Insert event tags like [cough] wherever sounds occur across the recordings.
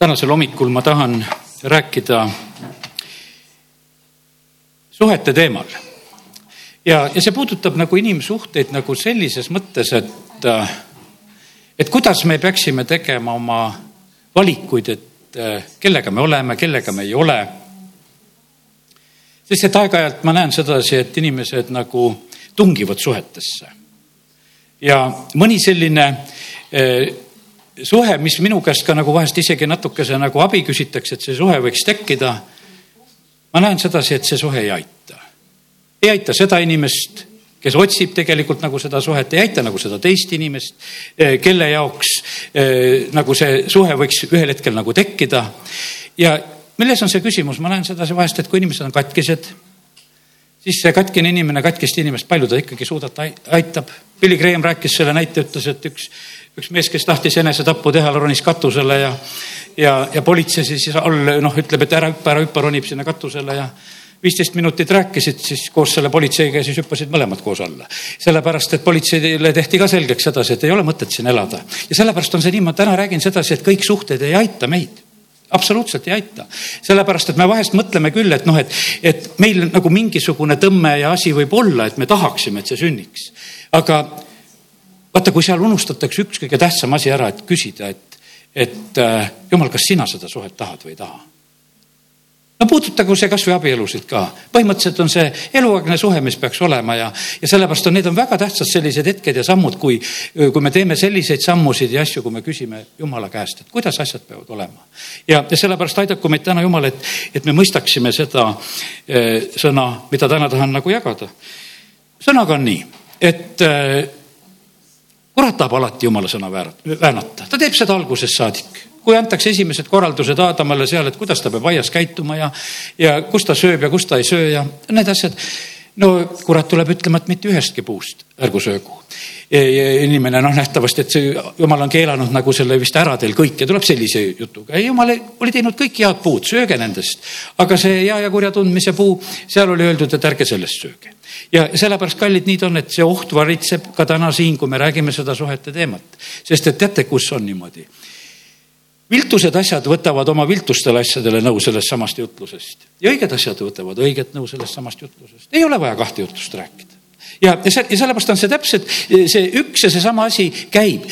tänasel hommikul ma tahan rääkida suhete teemal. ja, ja see puudutab nagu inimsuhteid nagu sellises mõttes, et, et kuidas me peaksime tegema oma valikuid, et kellega me oleme, kellega me ei ole. sest et aeg-ajalt ma näen sedasi, et inimesed nagu tungivad suhetesse. ja mõni selline suhe, mis minu käest ka nagu vahest isegi natukese nagu abi küsitakse, et see suhe võiks tekkida. ma näen sedasi, et see suhe ei aita. ei aita seda inimest, kes otsib tegelikult nagu seda suhet, ei aita nagu seda teist inimest, eh, kelle jaoks eh, nagu see suhe võiks ühel hetkel nagu tekkida. ja milles on see küsimus, ma näen sedasi vahest, et kui inimesed on katkised, siis see katkine inimene, katkist inimest, palju ta ikkagi suudab, aitab. Billy Graham rääkis selle näite, ütles, et üks üks mees, kes tahtis enesetappu teha, ronis katusele ja, ja, ja politsei siis all noh, ütleb, et ära hüppa, ära hüppa, ronib sinna katusele ja viisteist minutit rääkisid, siis koos selle politseiga ja siis hüppasid mõlemad koos alla. sellepärast, et politseile tehti ka selgeks sedasi, et ei ole mõtet siin elada ja sellepärast on see nii, ma täna räägin sedasi, et kõik suhted ei aita meid absoluutselt ei aita, sellepärast et me vahest mõtleme küll, et noh, et, et meil nagu mingisugune tõmme ja asi võib olla, et me tahaksime, et see sünniks. aga vaata, kui seal unustatakse üks kõige tähtsam asi ära, et küsida, et, et äh, jumal, kas sina seda suhet tahad või ei taha? no puudutagu see kasvõi abielusid ka, põhimõtteliselt on see eluaegne suhe, mis peaks olema ja, ja sellepärast on, need on väga tähtsad sellised hetked ja sammud, kui, kui me teeme selliseid sammusid ja asju, kui me küsime Jumala käest, et kuidas asjad peavad olema. ja, ja sellepärast aidaku meid täna Jumal, et, et me mõistaksime seda eh, sõna, mida täna tahan nagu jagada. sõnaga on nii, et eh, kurat tahab alati jumala sõna väänata, ta teeb seda algusest saadik kui antakse esimesed korraldused Aadamale seal, et kuidas ta peab aias käituma ja, ja kus ta sööb ja kus ta ei söö ja need asjad. No kurat tuleb ütlema, et mitte ühestki puust ärgu söögu. inimene noh, nähtavasti, et see jumal on keelanud nagu selle vist ära teil kõik ja tuleb sellise jutuga. ei, jumal oli teinud kõik head puud, sööge nendest. aga see hea ja kurja tundmise puu, seal oli öeldud, et ärge sellest sööge ja sellepärast, kallid, nii ta on, et see oht varitseb ka täna siin, kui me räägime seda suhete teemat. sest et teate, kus on niimoodi? Viltused asjad võtavad oma viltustele asjadele nõu sellest samast jutlusest ja õiged asjad võtavad õiget nõu sellest samast jutlusest. ei ole vaja kahte jutlust rääkida ja, ja see, ja sellepärast on see täpselt see üks ja seesama asi käib.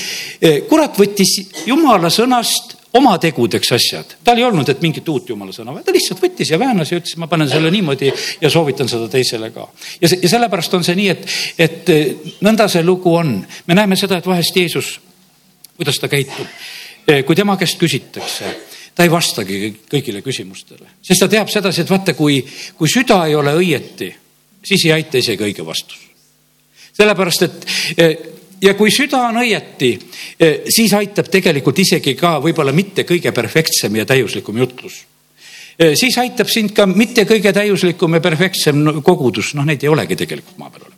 kurat võttis jumala sõnast oma tegudeks asjad, tal ei olnud, et mingit uut jumala sõna, ta lihtsalt võttis ja väänas ja ütles, ma panen selle niimoodi ja soovitan seda teisele ka. ja, ja sellepärast on see nii, et, et eh, nõnda see lugu on. me näeme seda, et vahest Jeesus, kuidas ta käitub, kui tema käest küsitakse ta ei vastagi kõigile küsimustele, sest ta teab sedasi, et vaata, kui, kui süda ei ole õieti, siis ei aita isegi õige vastus. sellepärast, et eh, ja kui süda on õieti, eh, siis aitab tegelikult isegi ka võib-olla mitte kõige perfektsem ja täiuslikum jutlus eh, siis aitab sind ka mitte kõige täiuslikum ja perfektsem kogudus, noh, neid ei olegi tegelikult maa peal olemas. Eh,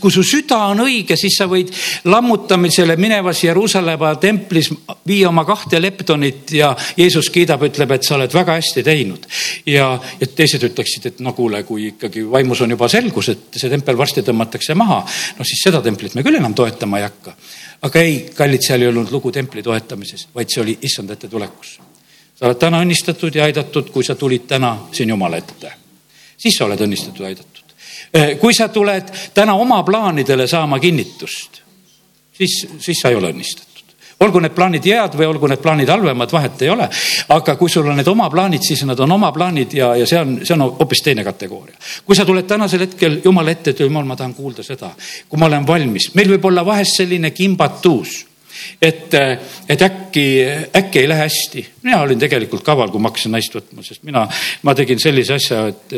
kui su süda on õige, siis sa võid lammutamisele minevas Jeruusalemma templis viia oma kahte leptonit ja Jeesus kiidab, ütleb, et sa oled väga hästi teinud. ja, ja teised ütleksid, et no kuule, kui ikkagi vaimus on juba selgus, et see tempel varsti tõmmatakse maha, no siis seda templit me küll enam toetama ei hakka. aga ei, kallid, seal ei olnud lugu templi toetamises, vaid see oli issand ette tulekus. sa oled täna õnnistatud ja aidatud, kui sa tulid täna siin Jumala ette. siis sa oled õnnistatud ja aidatud. Eh, kui sa tuled täna oma plaanidele saama kinnitust, siis, siis sa ei ole õnnistatud olgu need plaanid head või olgu need plaanid halvemad, vahet ei ole. aga kui sul on need oma plaanid, siis nad on oma plaanid ja, ja see on, see on hoopis teine kategooria. kui sa tuled tänasel hetkel Jumala ette, et jumal, ma tahan kuulda seda, kui ma olen valmis, meil võib olla vahest selline kimbatuus et, et äkki, äkki ei lähe hästi. mina olin tegelikult kaval, kui ma hakkasin naist võtma, sest mina, ma tegin sellise asja, et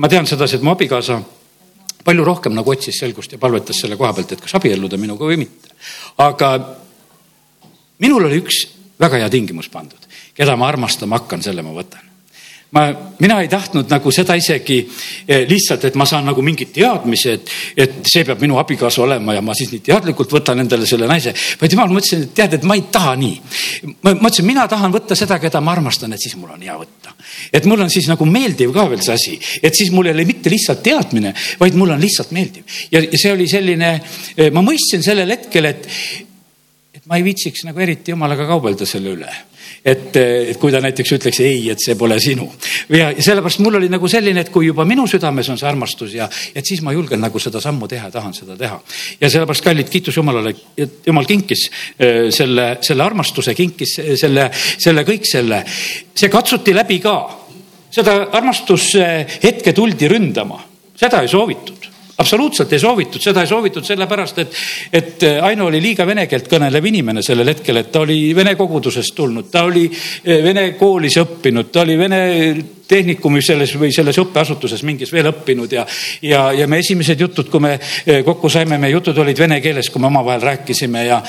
ma tean sedasi, et mu abikaasa palju rohkem nagu otsis selgust ja palvetas selle koha pealt, et kas abielluda minuga või mitte. aga minul oli üks väga hea tingimus pandud, keda ma armastama hakkan, selle ma võtan ma, mina ei tahtnud nagu seda isegi eh, lihtsalt, et ma saan nagu mingit teadmise, et, et see peab minu abikaasa olema ja ma siis nii teadlikult võtan endale selle naise. vaid jumal, ma mõtlesin, et tead, et ma ei taha nii. ma mõtlesin, mina tahan võtta seda, keda ma armastan, et siis mul on hea võtta. et mul on siis nagu meeldiv ka veel see asi, et siis mul ei ole mitte lihtsalt teadmine, vaid mul on lihtsalt meeldiv. ja see oli selline, eh, ma mõistsin sellel hetkel, et, et ma ei viitsiks nagu eriti jumalaga kaubelda selle üle et, et kui ta näiteks ütleks ei, et see pole sinu. ja sellepärast mul oli nagu selline, et kui juba minu südames on see armastus ja et siis ma julgen nagu seda sammu teha tahan seda teha. ja sellepärast kallid, kiitus Jumalale, et Jumal kinkis äh, selle, selle armastuse, kinkis selle, selle kõik selle. see katsuti läbi ka. seda armastushetke tuldi ründama, seda ei soovitud absoluutselt ei soovitud, seda ei soovitud sellepärast, et, et Aino oli liiga vene keelt kõnelev inimene sellel hetkel, et ta oli vene kogudusest tulnud, ta oli eh, vene koolis õppinud, ta oli vene tehnikumis selles või selles õppeasutuses mingis veel õppinud ja, ja, ja me esimesed jutud, kui me eh, kokku saime, meie jutud olid vene keeles, kui me omavahel rääkisime ja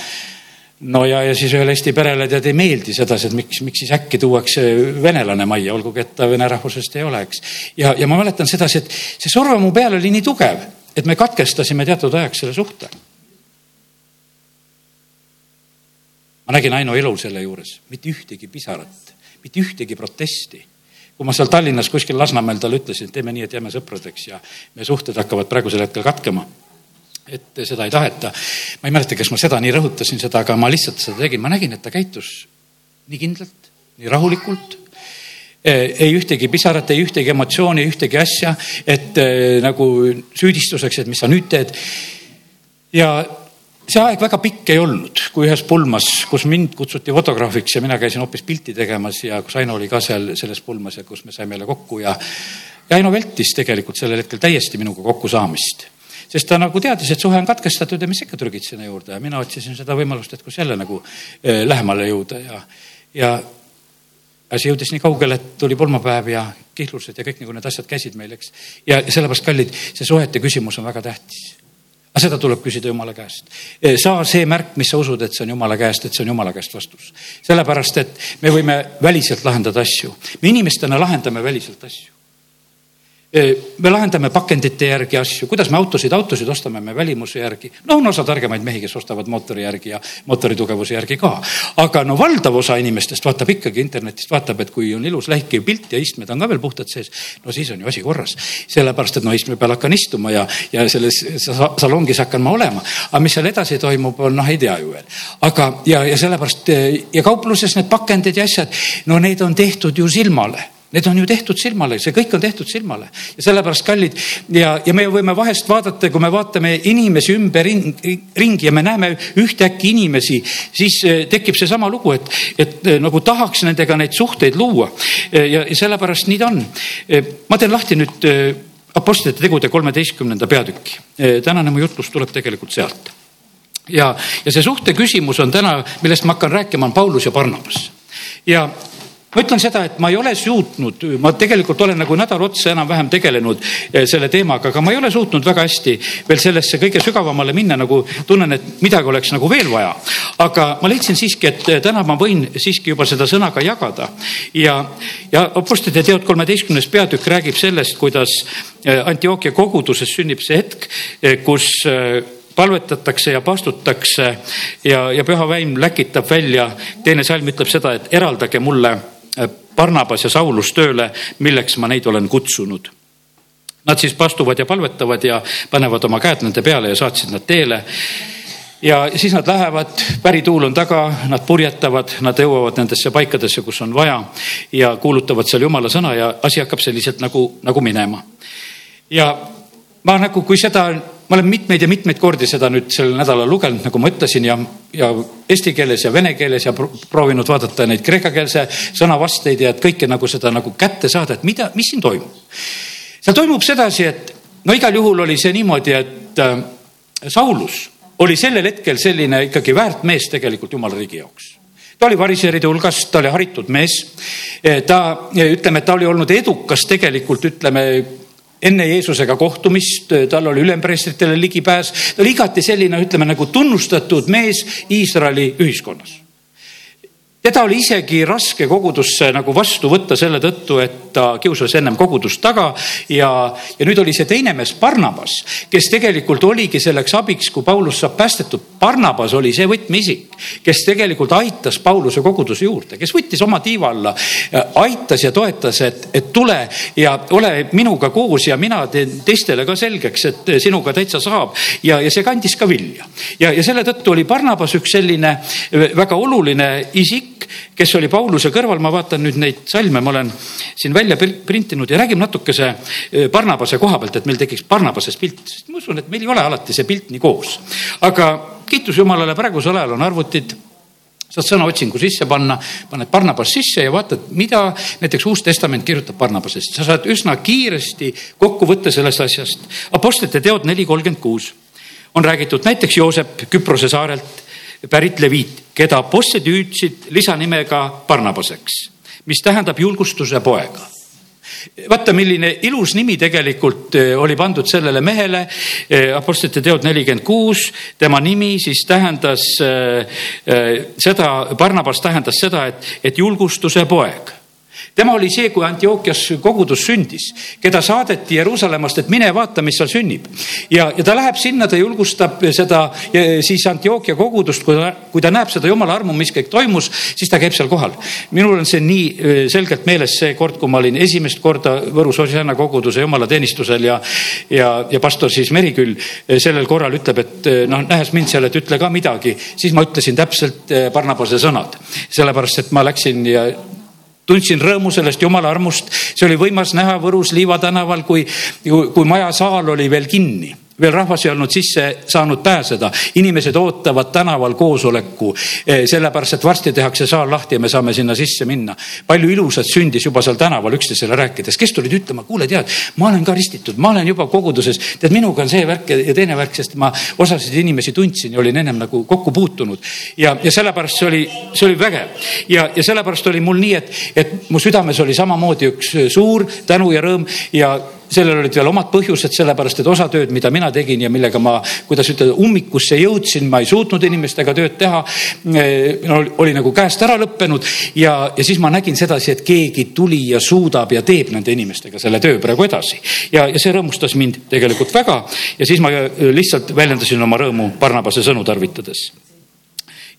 no ja, ja siis ühele Eesti perele tead ei meeldi sedasi, et miks, miks siis äkki tuuakse venelane majja, olgugi et ta vene rahvusest ei ole, eks. ja, ja ma mäletan sedasi, et see surve mu peal oli nii tugev et me katkestasime teatud ajaks selle suhte. ma nägin Aino elul selle juures, mitte ühtegi pisarat, mitte ühtegi protesti. kui ma seal Tallinnas kuskil Lasnamäel talle ütlesin, et teeme nii, et jääme sõpradeks ja meie suhted hakkavad praegusel hetkel katkema et seda ei taheta. ma ei mäleta, kas ma seda nii rõhutasin seda, aga ma lihtsalt seda tegin, ma nägin, et ta käitus nii kindlalt, nii rahulikult ei ühtegi pisarat, ei ühtegi emotsiooni, ühtegi asja, et äh, nagu süüdistuseks, et mis sa nüüd teed. ja see aeg väga pikk ei olnud, kui ühes pulmas, kus mind kutsuti fotograafiks ja mina käisin hoopis pilti tegemas ja kus Aino oli ka seal selles pulmas ja kus me saime jälle kokku ja, ja Aino vältis tegelikult sellel hetkel täiesti minuga kokkusaamist sest ta nagu teadis, et suhe on katkestatud ja mis ikka trügid sinna juurde ja mina otsisin seda võimalust, et kus jälle nagu äh, lähemale jõuda ja, ja asi jõudis nii kaugele, et tuli pulmapäev ja kihlused ja kõik nagu need asjad käisid meil, eks. ja sellepärast, kallid, see suhete küsimus on väga tähtis. aga seda tuleb küsida Jumala käest. saa see märk, mis sa usud, et see on Jumala käest, et see on Jumala käest vastus. sellepärast, et me võime väliselt lahendada asju. me inimestena lahendame väliselt asju me lahendame pakendite järgi asju, kuidas me autosid, autosid ostame me välimuse järgi. no on osa targemaid mehi, kes ostavad mootori järgi ja mootori tugevuse järgi ka. aga no valdav osa inimestest vaatab ikkagi internetist, vaatab, et kui on ilus läikiv pilt ja istmed on ka veel puhtad sees, no siis on ju asi korras. sellepärast, et no istme peal hakkan istuma ja, ja selles salongis hakkan ma olema. aga mis seal edasi toimub, on noh, ei tea ju veel. aga, ja, ja sellepärast ja kaupluses need pakendid ja asjad, no neid on tehtud ju silmale Need on ju tehtud silmale, see kõik on tehtud silmale ja sellepärast kallid ja, ja me võime vahest vaadata, kui me vaatame inimesi ümber ringi ja me näeme ühtäkki inimesi, siis eh, tekib seesama lugu, et, et eh, nagu tahaks nendega neid suhteid luua. Eh, ja, ja sellepärast nii ta on. ma teen lahti nüüd Apostlite tegude kolmeteistkümnenda peatüki. tänane mu jutlus tuleb tegelikult sealt. ja, ja see suhte küsimus on täna, millest ma hakkan rääkima, on Paulus ja Barnabas ja ma ütlen seda, et ma ei ole suutnud, ma tegelikult olen nagu nädal otsa enam-vähem tegelenud eh, selle teemaga, aga ma ei ole suutnud väga hästi veel sellesse kõige sügavamale minna, nagu tunnen, et midagi oleks nagu veel vaja. aga ma leidsin siiski, et eh, täna ma võin siiski juba seda sõna ka jagada ja, ja Apostlite teod kolmeteistkümnes peatükk räägib sellest, kuidas eh, Antioquia koguduses sünnib see hetk, kus palvetatakse ja pastutakse ja, ja püha vaim läkitab välja. teine salm ütleb seda, et eraldage mulle Barnabas ja Saulus tööle, milleks ma neid olen kutsunud. Nad siis pastuvad ja palvetavad ja panevad oma käed nende peale ja saatsid nad teele ja siis nad lähevad, pärituul on taga, nad purjetavad, nad jõuavad nendesse paikadesse, kus on vaja ja kuulutavad seal jumala sõna ja asi hakkab selliselt nagu, nagu minema. ja ma nagu, kui seda ma olen mitmeid ja mitmeid kordi seda nüüd sel nädalal lugenud, nagu ma ütlesin ja, ja eesti keeles ja vene keeles ja proovinud vaadata neid kreekakeelse sõna vasteid ja et kõike nagu seda nagu kätte saada, et mida, mis siin toimub. seal toimub sedasi, et no igal juhul oli see niimoodi, et äh, Saulus oli sellel hetkel selline ikkagi väärt mees tegelikult jumala riigi jaoks ta oli variseride hulgas, ta oli haritud mees. ta, ütleme, ta oli olnud edukas tegelikult, ütleme enne Jeesusega kohtumist, tal oli ülempreestritele ligipääs, ta oli igati selline, ütleme nagu tunnustatud mees Iisraeli ühiskonnas teda oli isegi raske kogudusse nagu vastu võtta selle tõttu, et ta kiusas ennem kogudust taga ja, ja nüüd oli see teine mees, Barnabas, kes tegelikult oligi selleks abiks, kui Paulus saab päästetud. Barnabas oli see võtmeisik, kes tegelikult aitas Pauluse koguduse juurde, kes võttis oma tiiva alla, aitas ja toetas, et, et tule ja ole minuga koos ja mina teen teistele ka selgeks, et sinuga täitsa saab ja, ja see kandis ka vilja. ja, ja selle tõttu oli Barnabas üks selline väga oluline isik, kes oli Pauluse kõrval, ma vaatan nüüd neid salme, ma olen siin välja printinud ja räägime natukese Barnabase koha pealt, et meil tekiks Barnabasest pilt, sest ma usun, et meil ei ole alati see pilt nii koos. aga kiitus Jumalale, praegusel ajal on arvutid saad sõnaotsingu sisse panna, paned Barnabas sisse ja vaatad, mida näiteks Uus Testament kirjutab Barnabasest, sa saad üsna kiiresti kokku võtta sellest asjast. Apostlite teod neli kolmkümmend kuus on räägitud näiteks Joosep Küprose saarelt pärit leviit, keda apostlid hüüdsid lisanimega Barnabaseks, mis tähendab julgustuse poega vaata, milline ilus nimi tegelikult eh, oli pandud sellele mehele. Eh, Apostlite teod nelikümmend kuus, tema nimi siis tähendas äh, seda, Barnabas tähendas seda, et, et julgustuse poeg tema oli see, kui Antiookias kogudus sündis, keda saadeti Jeruusalemmast, et mine vaata, mis seal sünnib. ja, ja ta läheb sinna, ta julgustab seda siis Antiookia kogudust, kui ta, kui ta näeb seda jumala armu, mis kõik toimus, siis ta käib seal kohal. minul on see nii äh, selgelt meeles see kord, kui ma olin esimest korda Võrus Osiana koguduse jumalateenistusel ja, ja, ja pastor siis Meriküll äh, sellel korral ütleb, et äh, noh, nähes mind seal, et ütle ka midagi, siis ma ütlesin täpselt Barnabase sõnad, sellepärast et ma läksin ja tundsin rõõmu sellest jumala armust, see oli võimas näha Võrus Liiva tänaval, kui, kui maja saal oli veel kinni veel rahvas ei olnud sisse saanud pääseda, inimesed ootavad tänaval koosoleku, eh, sellepärast et varsti tehakse saal lahti ja me saame sinna sisse minna. palju ilusat sündis juba seal tänaval üksteisele rääkides, kes tulid ütlema, kuule, tead, ma olen ka ristitud, ma olen juba koguduses, tead, minuga on see värk ja teine värk, sest ma osasid inimesi tundsin ja olin ennem nagu kokku puutunud. ja, ja sellepärast see oli, see oli vägev ja, ja sellepärast oli mul nii, et, et mu südames oli samamoodi üks suur tänu ja rõõm ja sellel olid veel omad põhjused, sellepärast et osa tööd, mida mina tegin ja millega ma, kuidas ütelda, ummikusse jõudsin, ma ei suutnud inimestega tööd teha. Eh, oli nagu käest ära lõppenud ja, ja siis ma nägin sedasi, et keegi tuli ja suudab ja teeb nende inimestega selle töö praegu edasi. ja, ja see rõõmustas mind tegelikult väga ja siis ma lihtsalt väljendasin oma rõõmu Barnabase sõnu tarvitades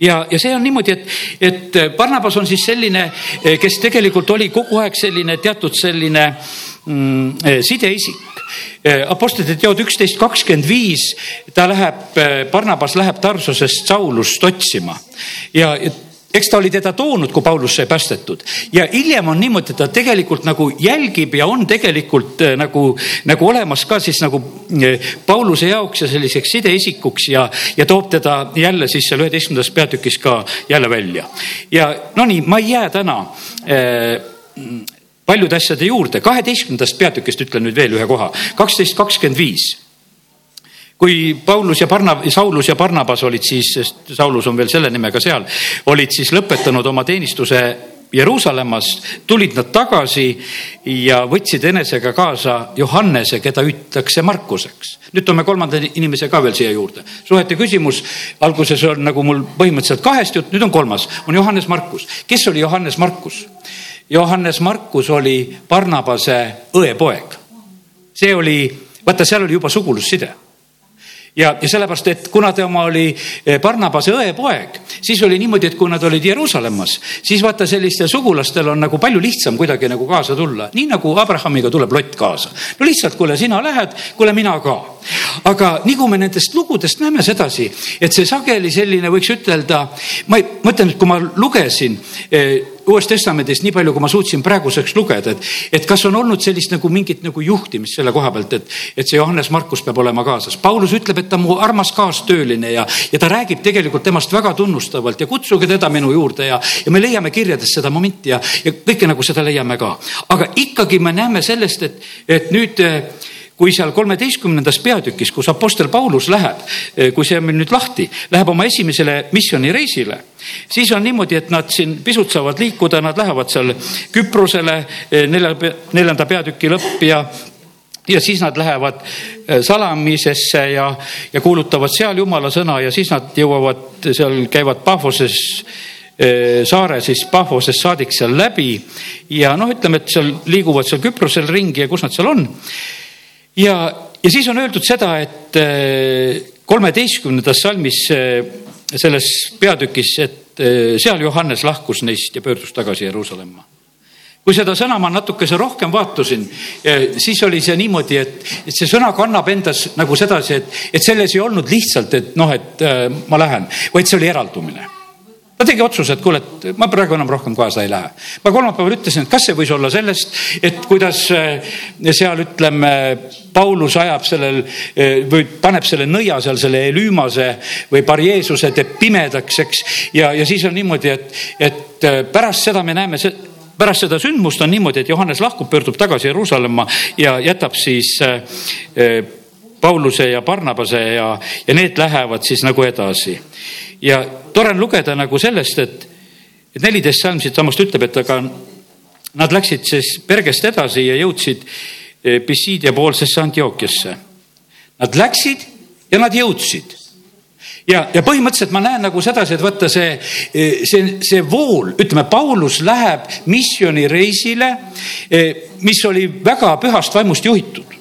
ja, ja see on niimoodi, et, et Barnabas on siis selline, kes tegelikult oli kogu aeg selline teatud selline mm, sideisik. Apostlite teod üksteist kakskümmend viis, ta läheb, Barnabas läheb Tarsusest Saulust otsima ja eks ta oli teda toonud, kui Paulus sai päästetud ja hiljem on niimoodi, et ta tegelikult nagu jälgib ja on tegelikult nagu, nagu olemas ka siis nagu Pauluse jaoks ja selliseks sideisikuks ja, ja toob teda jälle siis seal üheteistkümnendas peatükis ka jälle välja. ja no nii, ma ei jää täna äh, paljude asjade juurde, kaheteistkümnendast peatükist ütlen nüüd veel ühe koha, kaksteist kakskümmend viis kui Paulus ja Barna-, Saulus ja Barnabas olid siis, sest Saulus on veel selle nimega seal, olid siis lõpetanud oma teenistuse Jeruusalemmas, tulid nad tagasi ja võtsid enesega kaasa Johannese, keda hüütakse Markuseks. nüüd toome kolmanda inimese ka veel siia juurde. suhete küsimus alguses on nagu mul põhimõtteliselt kahest jutt, nüüd on kolmas, on Johannes Markus. kes oli Johannes Markus? Johannes Markus oli Barnabase õepoeg. see oli, vaata, seal oli juba sugulusside ja, ja sellepärast, et kuna tema oli eh, Barnabase õepoeg, siis oli niimoodi, et kui nad olid Jeruusalemmas, siis vaata, sellistel sugulastel on nagu palju lihtsam kuidagi nagu kaasa tulla, nii nagu Abrahamiga tuleb Lott kaasa. no lihtsalt, kuule, sina lähed, kuule, mina ka. aga nii kui me nendest lugudest näeme sedasi, et see sageli selline, võiks ütelda, ma ei, mõtlen, et kui ma lugesin Uuest Testamendist nii palju, kui ma suutsin praeguseks lugeda, et, et kas on olnud sellist nagu mingit nagu juhtimist selle koha pealt, et, et see Johannes Markus peab olema kaasas. Paulus ütleb, et ta on mu armas kaastööline ja, ja ta räägib tegelikult temast väga tunnustavalt ja kutsuge teda minu juurde ja, ja me leiame kirjadest seda momenti ja, ja kõike nagu seda leiame ka. aga ikkagi me näeme sellest, et, et nüüd kui seal kolmeteistkümnendas peatükis, kus Apostel Paulus läheb, kui see on meil nüüd lahti, läheb oma esimesele missioonireisile, siis on niimoodi, et nad siin pisut saavad liikuda, nad lähevad seal Küprosele, nelja, neljanda peatüki lõpp ja ja siis nad lähevad salamisesse ja, ja kuulutavad seal jumala sõna ja siis nad jõuavad, seal käivad Pahvoses saare siis Pahvosest saadik seal läbi ja noh, ütleme, et seal liiguvad seal Küprosel ringi ja kus nad seal on ja, ja siis on öeldud seda, et äh, kolmeteistkümnendas salmis äh, selles peatükis, et äh, seal Johannes lahkus neist ja pöördus tagasi Jeruusalemma. Kui seda sõna ma natukese rohkem vaatasin, siis oli see niimoodi, et, et see sõna kannab endas nagu sedasi, et, et selles ei olnud lihtsalt, et noh, et ma lähen, vaid see oli eraldumine ta tegi otsuse, et kuule, et ma praegu enam rohkem kaasa ei lähe. ma kolmapäeval ütlesin, et kas see võis olla sellest, et kuidas eh, seal ütleme, Paulus ajab sellel eh, või paneb selle nõia seal selle Elüümase või Barjeesuse teeb pimedaks, eks. ja, ja siis on niimoodi, et, et eh, pärast seda me näeme pärast seda sündmust on niimoodi, et Johannes lahkub, pöördub tagasi Jeruusalemma ja jätab siis Pauluse ja Barnabase ja, ja need lähevad siis nagu edasi. Ja tore on lugeda nagu sellest, et, et neliteist salm siitsamast ütleb, et aga nad läksid siis Pergest edasi ja jõudsid eh, Pissiidia poolsesse Antiookiasse. Nad läksid ja nad jõudsid. Ja, ja põhimõtteliselt ma näen nagu sedasi, et vaata see, eh, see, see vool, ütleme, Paulus läheb missioonireisile, eh, mis oli väga pühast vaimust juhitud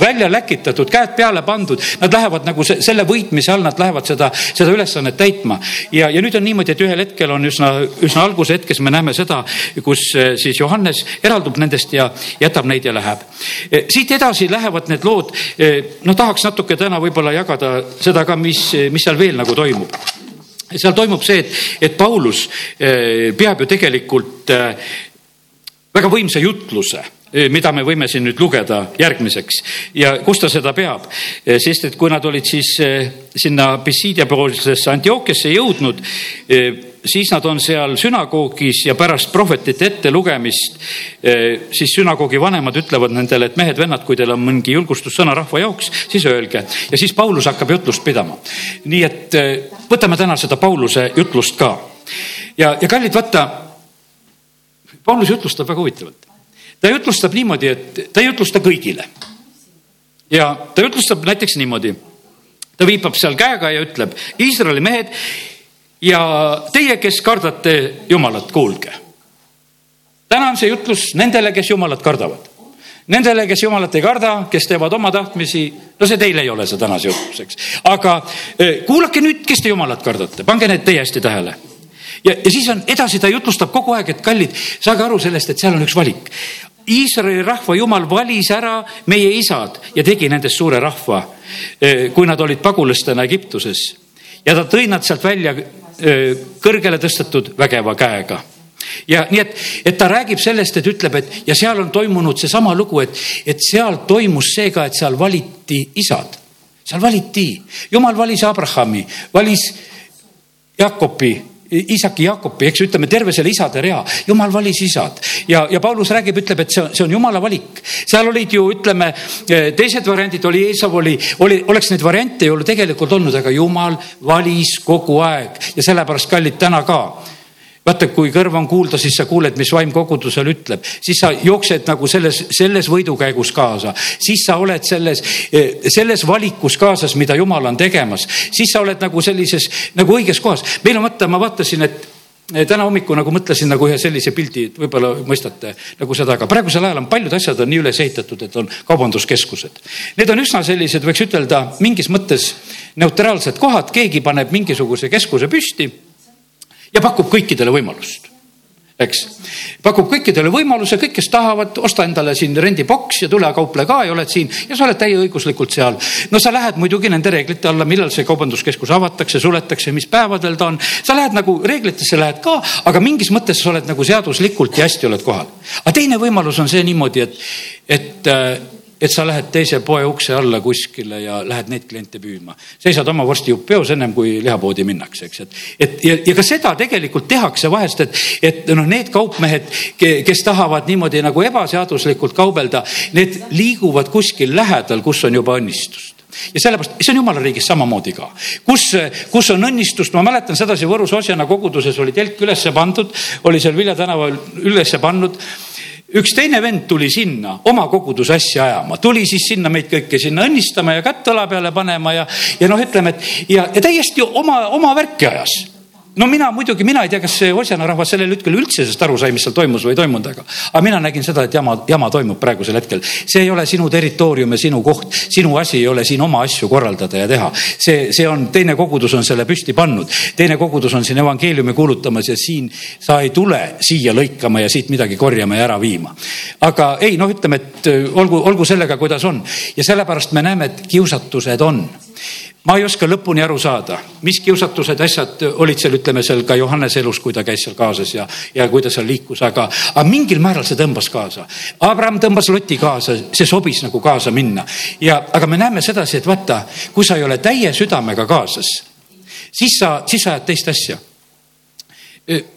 välja läkitatud, käed peale pandud, nad lähevad nagu se, selle võitmise all, nad lähevad seda, seda ülesannet täitma. ja, ja nüüd on niimoodi, et ühel hetkel on üsna, üsna alguse hetkes me näeme seda, kus eh, siis Johannes eraldub nendest ja jätab neid ja läheb. Eh, siit edasi lähevad need lood, eh, no tahaks natuke täna võib-olla jagada seda ka, mis, mis seal veel nagu toimub seal toimub see, et, et Paulus peab ju tegelikult väga võimsa jutluse mida me võime siin nüüd lugeda järgmiseks ja kus ta seda peab, sest et kui nad olid siis sinna Pissidia poolsesse Antiookiasse jõudnud, siis nad on seal sünagoogis ja pärast prohvetite ettelugemist, siis sünagoogi vanemad ütlevad nendele, et mehed-vennad, kui teil on mingi julgustussõna rahva jaoks, siis öelge. ja siis Paulus hakkab jutlust pidama. nii et võtame täna seda Pauluse jutlust ka. ja, ja kallid, vaata, Paulus jutlustab väga huvitavalt ta jutlustab niimoodi, et ta ei jutlusta kõigile. ja ta jutlustab näiteks niimoodi. ta viipab seal käega ja ütleb, Iisraeli mehed ja teie, kes kardate Jumalat, kuulge. täna on see jutlus nendele, kes Jumalat kardavad. Nendele, kes Jumalat ei karda, kes teevad oma tahtmisi, no see teil ei ole see tänase jutlus, eks. aga eh, kuulake nüüd, kes te Jumalat kardate, pange need teie hästi tähele ja, ja siis on edasi, ta jutlustab kogu aeg, et kallid, saage aru sellest, et seal on üks valik. Iisraeli rahva jumal valis ära meie isad ja tegi nendest suure rahva, eh, kui nad olid pagulastena Egiptuses. ja ta tõi nad sealt välja eh, kõrgele tõstetud vägeva käega. Ja nii, et, et ta räägib sellest, et ütleb, et ja seal on toimunud seesama lugu, et, et seal toimus see ka, et seal valiti isad, seal valiti, jumal valis Abrahami, valis Jakobi isaki Jaakopi, eks ütleme terve selle isade rea, jumal valis isad. Ja, ja Paulus räägib, ütleb, et see, see on jumala valik. seal olid ju ütleme, teised variandid oli, Eesav oli, oli, oleks neid variante ju tegelikult olnud, aga jumal valis kogu aeg. Ja sellepärast kallid täna ka vaata, kui kõrv on kuulda, siis sa kuuled, mis vaim kogudusel ütleb, siis sa jooksed nagu selles, selles võidukäigus kaasa, siis sa oled selles, selles valikus kaasas, mida jumal on tegemas, siis sa oled nagu sellises nagu õiges kohas. meil on vaata, ma vaatasin, et täna hommikul nagu mõtlesin nagu ühe sellise pildi, et võib-olla mõistate nagu seda, aga praegusel ajal on paljud asjad on nii üles ehitatud, et on kaubanduskeskused. Need on üsna sellised, võiks ütelda mingis mõttes neutraalsed kohad, keegi paneb mingisuguse keskuse püsti ja pakub kõikidele võimalust eks. pakub kõikidele võimaluse, kõik, kes tahavad, osta endale siin rendiboks ja tule kauple ka ja oled siin ja sa oled täieõiguslikult seal. no sa lähed muidugi nende reeglite alla, millal see kaubanduskeskus avatakse, suletakse, mis päevadel ta on. sa lähed nagu reeglitesse lähed ka, aga mingis mõttes sa oled nagu seaduslikult ja hästi oled kohal. aga teine võimalus on see niimoodi, et, et äh, et sa lähed teise poe ukse alla kuskile ja lähed neid kliente püüdma. seisad oma vorstijupp peos ennem kui lihapoodi minnakse, eks, et, et ja, ja ka seda tegelikult tehakse vahest, et, et noh, need kaupmehed, kes tahavad niimoodi nagu ebaseaduslikult kaubelda, need liiguvad kuskil lähedal, kus on juba õnnistust ja sellepärast, see on jumala riigis samamoodi ka, kus, kus on õnnistust, ma mäletan sedasi Võrus Osjana koguduses oli telk ülesse pandud, oli seal Vilja tänaval ülesse pannud üks teine vend tuli sinna oma koguduse asja ajama, tuli siis sinna meid kõiki sinna õnnistama ja kätt õla peale panema ja, ja noh, ütleme, et ja, ja täiesti oma, oma värki ajas no mina muidugi, mina ei tea, kas see Osjana rahvas sellel hetkel üldse sellest aru sai, mis seal toimus või ei toimunud, aga, aga mina nägin seda, et jama, jama toimub praegusel hetkel. see ei ole sinu territoorium ja sinu koht, sinu asi ei ole siin oma asju korraldada ja teha. see, see on, teine kogudus on selle püsti pannud, teine kogudus on siin evangeeliumi kuulutamas ja siin sa ei tule siia lõikama ja siit midagi korjama ja ära viima. aga ei, noh, ütleme, et olgu, olgu sellega, kuidas on ja sellepärast me näeme, et kiusatused on ma ei oska lõpuni aru saada, mis kiusatused, asjad olid seal, ütleme seal ka Johannese elus, kui ta käis seal kaasas ja, ja kui ta seal liikus, aga, aga mingil määral see tõmbas kaasa. Abraham tõmbas Loti kaasa, see sobis nagu kaasa minna ja, aga me näeme sedasi, et vaata, kui sa ei ole täie südamega kaasas, siis sa, siis sa ajad teist asja.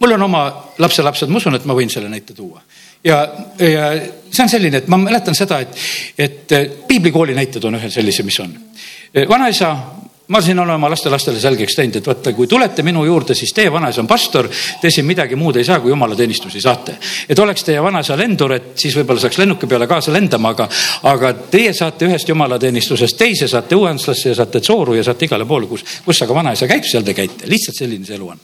mul on oma lapselapsed, ma usun, et ma võin selle näite tuua ja, ja see on selline, et ma mäletan seda, et, et piiblikooli näited on ühe sellise, mis on vanaisa, ma siin olen oma lastelastele selgeks teinud, et vaata, kui tulete minu juurde, siis teie vanaisa on pastor, te siin midagi muud ei saa, kui jumalateenistusi saate. et oleks teie vanaisa lendur, et siis võib-olla saaks lennuki peale kaasa lendama, aga, aga teie saate ühest jumalateenistusest teise, saate uuendslasse ja saate Tsooru ja saate igale poole, kus, kus aga vanaisa käib, seal te käite, lihtsalt selline see elu on.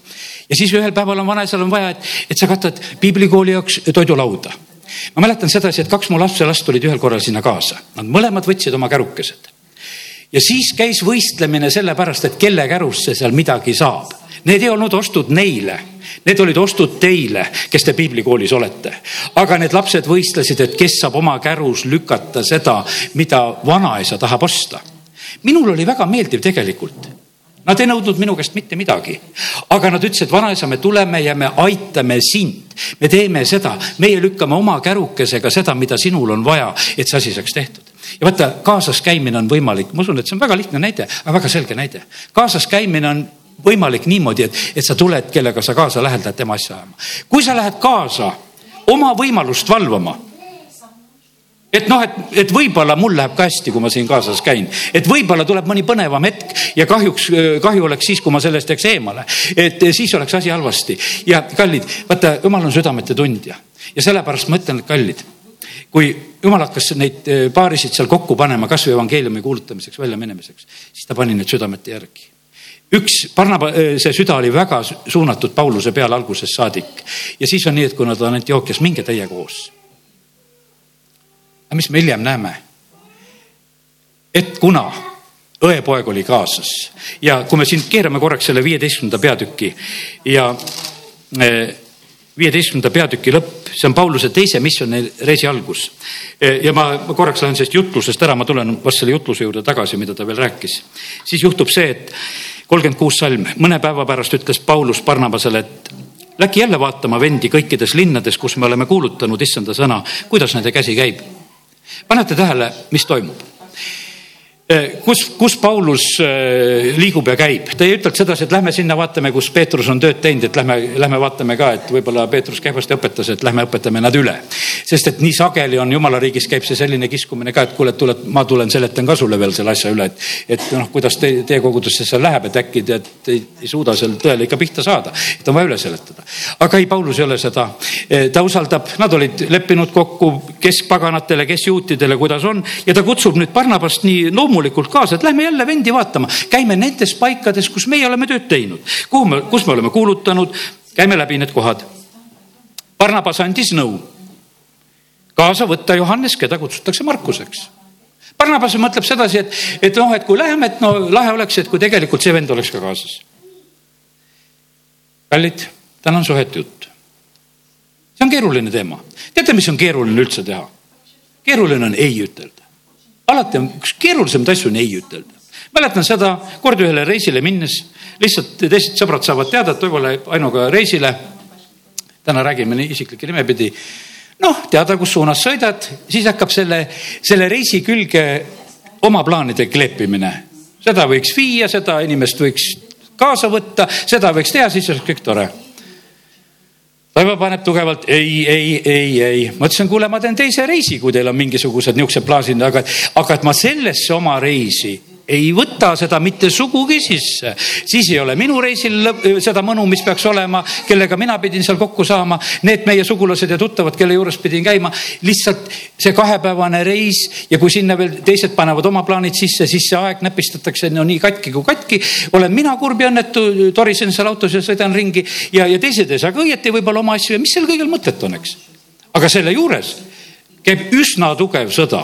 ja siis ühel päeval on vanaisal on vaja, et, et sa katad piiblikooli jaoks toidulauda ma mäletan sedasi, et kaks mu lapselast tulid ühel korral sinna kaasa, nad mõlemad võtsid oma kärukesed ja siis käis võistlemine sellepärast, et kelle kärusse seal midagi saab. Need ei olnud ostud neile, need olid ostud teile, kes te piiblikoolis olete. aga need lapsed võistlesid, et kes saab oma kärus lükata seda, mida vanaisa tahab osta. minul oli väga meeldiv tegelikult Nad ei nõudnud minu käest mitte midagi, aga nad ütlesid, vanaisa, me tuleme ja me aitame sind. me teeme seda, meie lükkame oma kärukesega seda, mida sinul on vaja, et see asi saaks tehtud ja vaata, kaasas käimine on võimalik, ma usun, et see on väga lihtne näide, aga väga selge näide. kaasas käimine on võimalik niimoodi, et, et sa tuled, kellega sa kaasa lähed, lähed tema asja ajama. kui sa lähed kaasa oma võimalust valvama et noh, et, et võib-olla mul läheb ka hästi, kui ma siin kaasas käin, et võib-olla tuleb mõni põnevam hetk ja kahjuks, kahju oleks siis, kui ma sellest jääks eemale. et siis oleks asi halvasti ja kallid, vaata, jumal on südamete tundja ja sellepärast ma ütlen, kallid kui jumal hakkas neid eh, paarisid seal kokku panema kasvõi evangeeliumi kuulutamiseks, väljaminemiseks, siis ta pani need südamete järgi. üks Barnaba, eh, see süda oli väga suunatud Pauluse peale algusest saadik ja siis on nii, et kui nad on Antiookias, minge teie koos. aga mis me hiljem näeme? et kuna õepoeg oli kaasas ja kui me siin keerame korraks selle viieteistkümnenda peatüki ja eh, viieteistkümnenda peatüki lõpp, see on Pauluse teise missiooni reisi algus. ja ma, ma korraks lähen sellest jutlusest ära, ma tulen vast selle jutluse juurde tagasi, mida ta veel rääkis. siis juhtub see, et kolmkümmend kuus salm, mõne päeva pärast ütles Paulus Barnabasele, et läki jälle vaatama vendi kõikides linnades, kus me oleme kuulutanud issanda sõna, kuidas nende käsi käib. panete tähele, mis toimub? Eh, kus, kus Paulus eh, liigub ja käib, ta ei ütelnud sedasi, et lähme sinna vaatame, kus Peetrus on tööd teinud, et lähme, lähme vaatame ka, et võib-olla Peetrus kehvasti õpetas, et lähme õpetame nad üle. sest et nii sageli on jumala riigis käib see selline kiskumine ka, et kuule, tuled, ma tulen, seletan ka sulle veel selle asja üle, et, et noh, kuidas te, teie kogudusse seal läheb, et äkki tead, ei, ei suuda seal tõele ikka pihta saada, et on vaja üle seletada. aga ei, Paulus ei ole seda, eh, ta usaldab, nad olid leppinud kokku, kes paganatele, kes juutidele, kuidas on ja ta kutsub nüüd Barnabast nii loomulikult loomulikult kaasa, et lähme jälle vendi vaatama, käime nendes paikades, kus meie oleme tööd teinud, kuhu me, kus me oleme kuulutanud, käime läbi need kohad. Barnabas andis nõu kaasa võtta Johannes, keda kutsutakse Markuseks. Barnabas mõtleb sedasi, et, et noh, et kui läheme, et no lahe oleks, et kui tegelikult see vend oleks ka kaasas. kallid, täna on suhete jutt. see on keeruline teema. teate, mis on keeruline üldse teha? keeruline on ei ütelda alati on üks keerulisemaid asju on ei ütelda. mäletan seda kord ühele reisile minnes, lihtsalt teised sõbrad saavad teada, et Toivo läheb Ainuga reisile. täna räägime nii isiklikke nimepidi. noh, teada, kus suunas sõidad, siis hakkab selle, selle reisi külge oma plaanide kleepimine. seda võiks viia, seda inimest võiks kaasa võtta, seda võiks teha, siis oleks kõik tore Raivo paneb tugevalt ei, ei, ei, ei. ma ütlesin, kuule, ma teen teise reisi, kui teil on mingisugused niisugused plaasid, aga, aga et ma sellesse oma reisi ei võta seda mitte sugugi sisse. siis ei ole minu reisil seda mõnu, mis peaks olema, kellega mina pidin seal kokku saama. Need meie sugulased ja tuttavad, kelle juures pidin käima, lihtsalt see kahepäevane reis ja kui sinna veel teised panevad oma plaanid sisse, siis see aeg näpistatakse no nii katki kui katki. olen mina kurb ja õnnetu, torisen seal autos ja sõidan ringi ja, ja teised ei saa ka õieti võib-olla oma asju ja mis seal kõigil mõtet on, eks. aga selle juures käib üsna tugev sõda,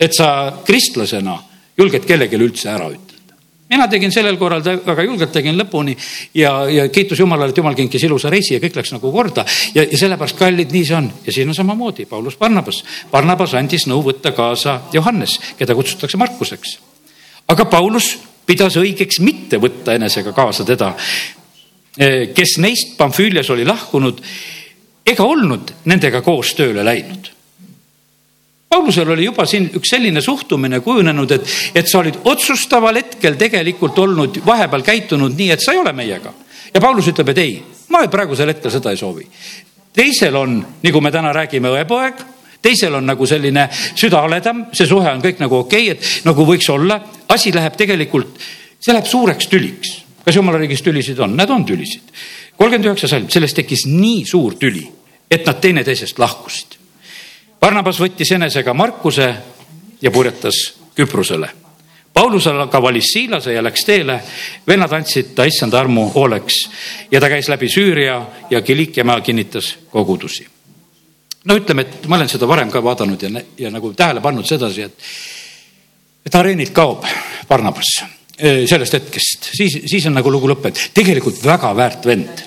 et sa kristlasena julged kellelegi üldse ära ütelda. mina tegin sellel korral väga julgelt, tegin lõpuni ja, ja kiitus Jumalale, et Jumal kinkis ilusa reisi ja kõik läks nagu korda. ja, ja sellepärast, kallid, nii see on ja siin on samamoodi Paulus Barnabas. Barnabas andis nõu võtta kaasa Johannes, keda kutsutakse Markuseks. aga Paulus pidas õigeks mitte võtta enesega kaasa teda, kes neist Pamfüülias oli lahkunud ega olnud nendega koos tööle läinud. Paulusel oli juba siin üks selline suhtumine kujunenud, et, et sa olid otsustaval hetkel tegelikult olnud vahepeal käitunud nii, et sa ei ole meiega. ja Paulus ütleb, et ei, ma praegusel hetkel seda ei soovi. teisel on, nagu me täna räägime, õepoeg teisel on nagu selline süda haledam, see suhe on kõik nagu okei okay,, et nagu võiks olla, asi läheb tegelikult, see läheb suureks tüliks. kas jumala riigis tülisid on? Nad on tülisid. kolmkümmend üheksa salm, sellest tekkis nii suur tüli, et nad teineteisest lahkusid. Barnabas võttis enesega Markuse ja purjetas Küprosele. Paulus aga valis Siilase ja läks teele. vennad andsid ta issanda armu hooleks ja ta käis läbi Süüria ja Kilikia maa kinnitas kogudusi no ütleme, et ma olen seda varem ka vaadanud ja, ja nagu tähele pannud sedasi, et, et areenilt kaob Barnabas sellest hetkest, siis, siis on nagu lugu lõppenud. tegelikult väga väärt vend,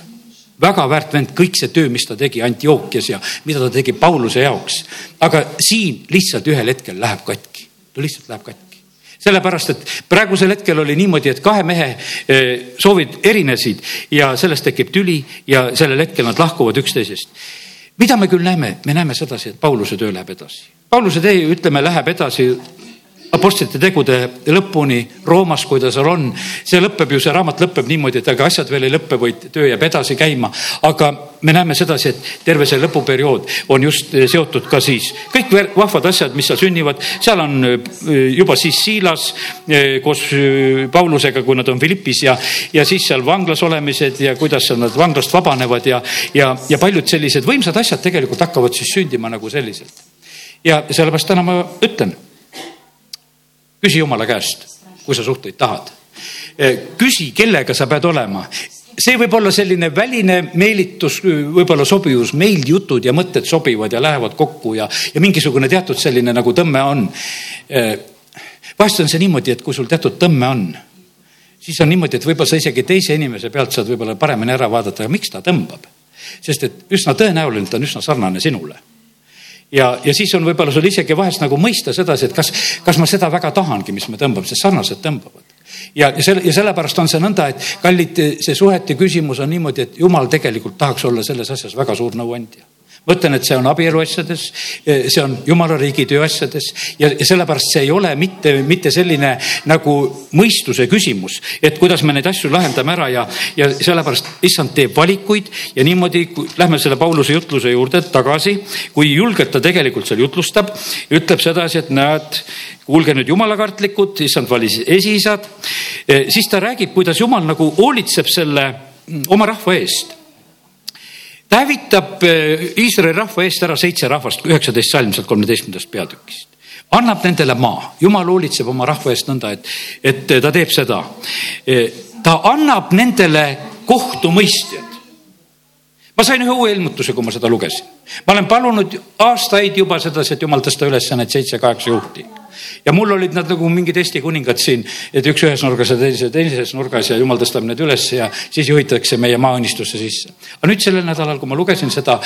väga väärt vend, kõik see töö, mis ta tegi Antiookias ja mida ta tegi Pauluse jaoks. aga siin lihtsalt ühel hetkel läheb katki, no lihtsalt läheb katki sellepärast, et praegusel hetkel oli niimoodi, et kahe mehe soovid erinesid ja sellest tekib tüli ja sellel hetkel nad lahkuvad üksteisest mida me küll näeme, me näeme sedasi, et Pauluse töö läheb edasi. Pauluse tee, ütleme, läheb edasi apostlite tegude lõpuni Roomas, kui ta seal on. see lõpeb ju, see raamat lõpeb niimoodi, et aga asjad veel ei lõppe, vaid töö jääb edasi käima. aga me näeme sedasi, et terve see lõpuperiood on just eh, seotud ka siis kõik vahvad asjad, mis seal sünnivad, seal on eh, juba siis Siilas eh, koos Paulusega, kui nad on Philippis ja, ja siis seal vanglas olemised ja kuidas nad vanglast vabanevad ja, ja, ja paljud sellised võimsad asjad tegelikult hakkavad siis sündima nagu selliselt. ja sellepärast täna ma ütlen küsi jumala käest, kui sa suhteid tahad. küsi, kellega sa pead olema see võib olla selline väline meelitus, võib-olla sobivus, meeldjutud ja mõtted sobivad ja lähevad kokku ja, ja mingisugune teatud selline nagu tõmme on. vahest on see niimoodi, et kui sul teatud tõmme on, siis on niimoodi, et võib-olla sa isegi teise inimese pealt saad võib-olla paremini ära vaadata, miks ta tõmbab. sest et üsna tõenäoliselt on üsna sarnane sinule ja, ja siis on võib-olla sul isegi vahest nagu mõista sedasi, et kas, kas ma seda väga tahangi, mis me tõmbame, sest sarnased tõmbavad. ja, ja selle, ja sellepärast on see nõnda, et kallid, see suhete küsimus on niimoodi, et jumal tegelikult tahaks olla selles asjas väga suur nõuandja ma ütlen, et see on abielu asjades, see on jumala riigi töö asjades ja, sellepärast see ei ole mitte, mitte selline nagu mõistuse küsimus, et kuidas me neid asju lahendame ära ja, ja sellepärast issand teeb valikuid ja niimoodi, lähme selle Pauluse jutluse juurde tagasi, kui julgelt ta tegelikult seal jutlustab, ütleb sedasi, et näed, kuulge nüüd jumalakartlikud, issand valis esiisad, siis ta räägib, kuidas jumal nagu hoolitseb selle oma rahva eest ta hävitab eh, Iisraeli rahva eest ära seitse rahvast, üheksateist salm sealt kolmeteistkümnendast peatükist. annab nendele maa, jumal hoolitseb oma rahva eest nõnda, et, et ta teeb seda. Eh, ta annab nendele kohtumõistjad. ma sain ühe uue ilmutuse, kui ma seda lugesin. ma olen palunud aastaid juba sedasi, et jumal tõsta üles need seitse-kaheksa juhti ja mul olid nad nagu mingid Eesti kuningad siin, et üks ühes nurgas ja teise teises nurgas ja jumal tõstab need üles ja siis juhitakse meie maaõnnistusse sisse. aga nüüd sellel nädalal, kui ma lugesin seda,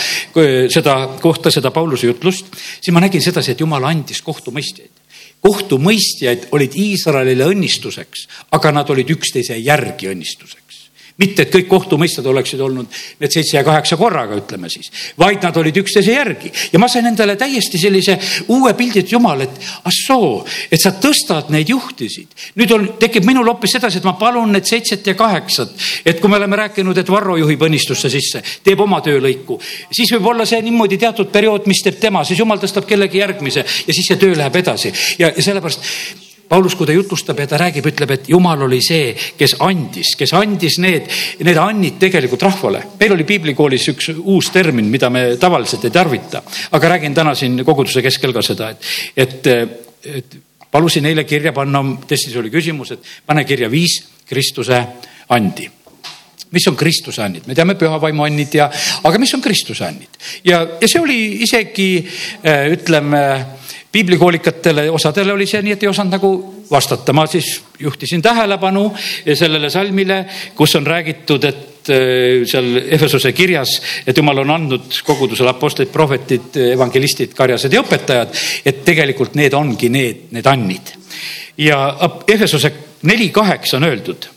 seda kohta, seda Pauluse jutlust, siis ma nägin sedasi, et jumal andis kohtumõistjaid kohtumõistjaid olid Iisraelile õnnistuseks, aga nad olid üksteise järgi õnnistuseks mitte, et kõik kohtumõistjad oleksid olnud need seitse ja kaheksa korraga, ütleme siis, vaid nad olid üksteise järgi ja ma sain endale täiesti sellise uue pildi, et jumal, et assoo, et sa tõstad neid juhtisid. nüüd on, tekib minul hoopis sedasi, et ma palun need seitset ja kaheksat, et kui me oleme rääkinud, et Varro juhib õnnistusse sisse, teeb oma töölõiku, siis võib olla see niimoodi teatud periood, mis teeb tema, siis jumal tõstab kellegi järgmise ja siis see töö läheb edasi ja, ja sellepärast Paulus, kui ta jutustab ja ta räägib, ütleb, et jumal oli see, kes andis, kes andis need, need annid tegelikult rahvale. meil oli piiblikoolis üks uus termin, mida me tavaliselt ei tarvita, aga räägin täna siin koguduse keskel ka seda, et, et, et palusin eile kirja panna, testis oli küsimus, et pane kirja viis Kristuse andi. Mis on Kristuse annid, me teame pühavaimu annid ja, aga mis on Kristuse annid? Ja, ja see oli isegi ütleme piiblikoolikatel osadele oli see nii, et ei osanud nagu vastata, ma siis juhtisin tähelepanu sellele salmile, kus on räägitud, et äh, seal Efesose kirjas, et jumal on andnud kogudusele apostlid, prohvetid, evangelistid, karjased ja õpetajad, et tegelikult need ongi need, need annid. ja Efesose neli kaheksa on öeldud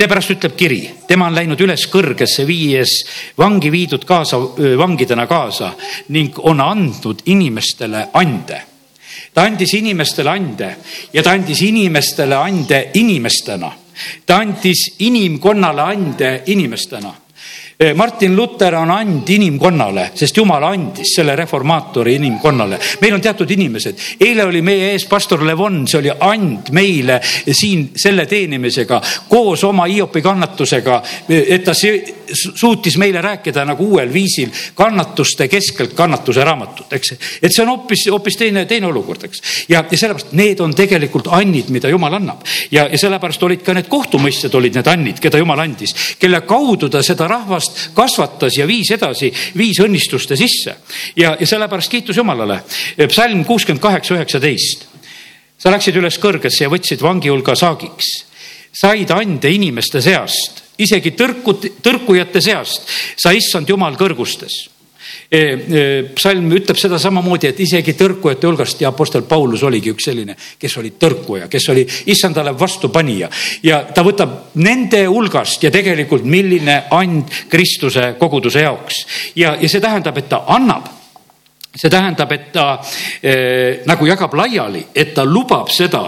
seepärast ütleb kiri, tema on läinud üles kõrgesse, viies vangi viidud kaasa, vangidena kaasa ning on andnud inimestele ande. ta andis inimestele ande ja ta andis inimestele ande inimestena. ta andis inimkonnale ande inimestena Martin Luther on and inimkonnale, sest Jumal andis selle reformaatori inimkonnale. meil on teatud inimesed, eile oli meie ees pastor Levon, see oli and meile siin selle teenimisega koos oma Hiopi kannatusega, et ta suutis meile rääkida nagu uuel viisil kannatuste keskelt kannatuse raamatut, eks. et see on hoopis, hoopis teine, teine olukord, eks. ja, ja sellepärast need on tegelikult annid, mida Jumal annab ja, ja sellepärast olid ka need kohtumõistjad olid need annid, keda Jumal andis, kelle kaudu ta seda rahvast rahvast kasvatas ja viis edasi, viis õnnistuste sisse. ja, ja sellepärast kiitus Jumalale. psalm kuuskümmend kaheksa, üheksateist. sa läksid üles kõrgesse ja võtsid vangi hulga saagiks. said ande inimeste seast, isegi tõrkud, tõrkujate seast sa issand Jumal kõrgustes psalm ütleb seda samamoodi, et isegi tõrkujate hulgast ja Apostel Paulus oligi üks selline, kes oli tõrkuja, kes oli issandale vastupanija. Ja ta võtab nende hulgast ja tegelikult milline and Kristuse koguduse jaoks. Ja, ja see tähendab, et ta annab see tähendab, et ta eh, nagu jagab laiali, et ta lubab seda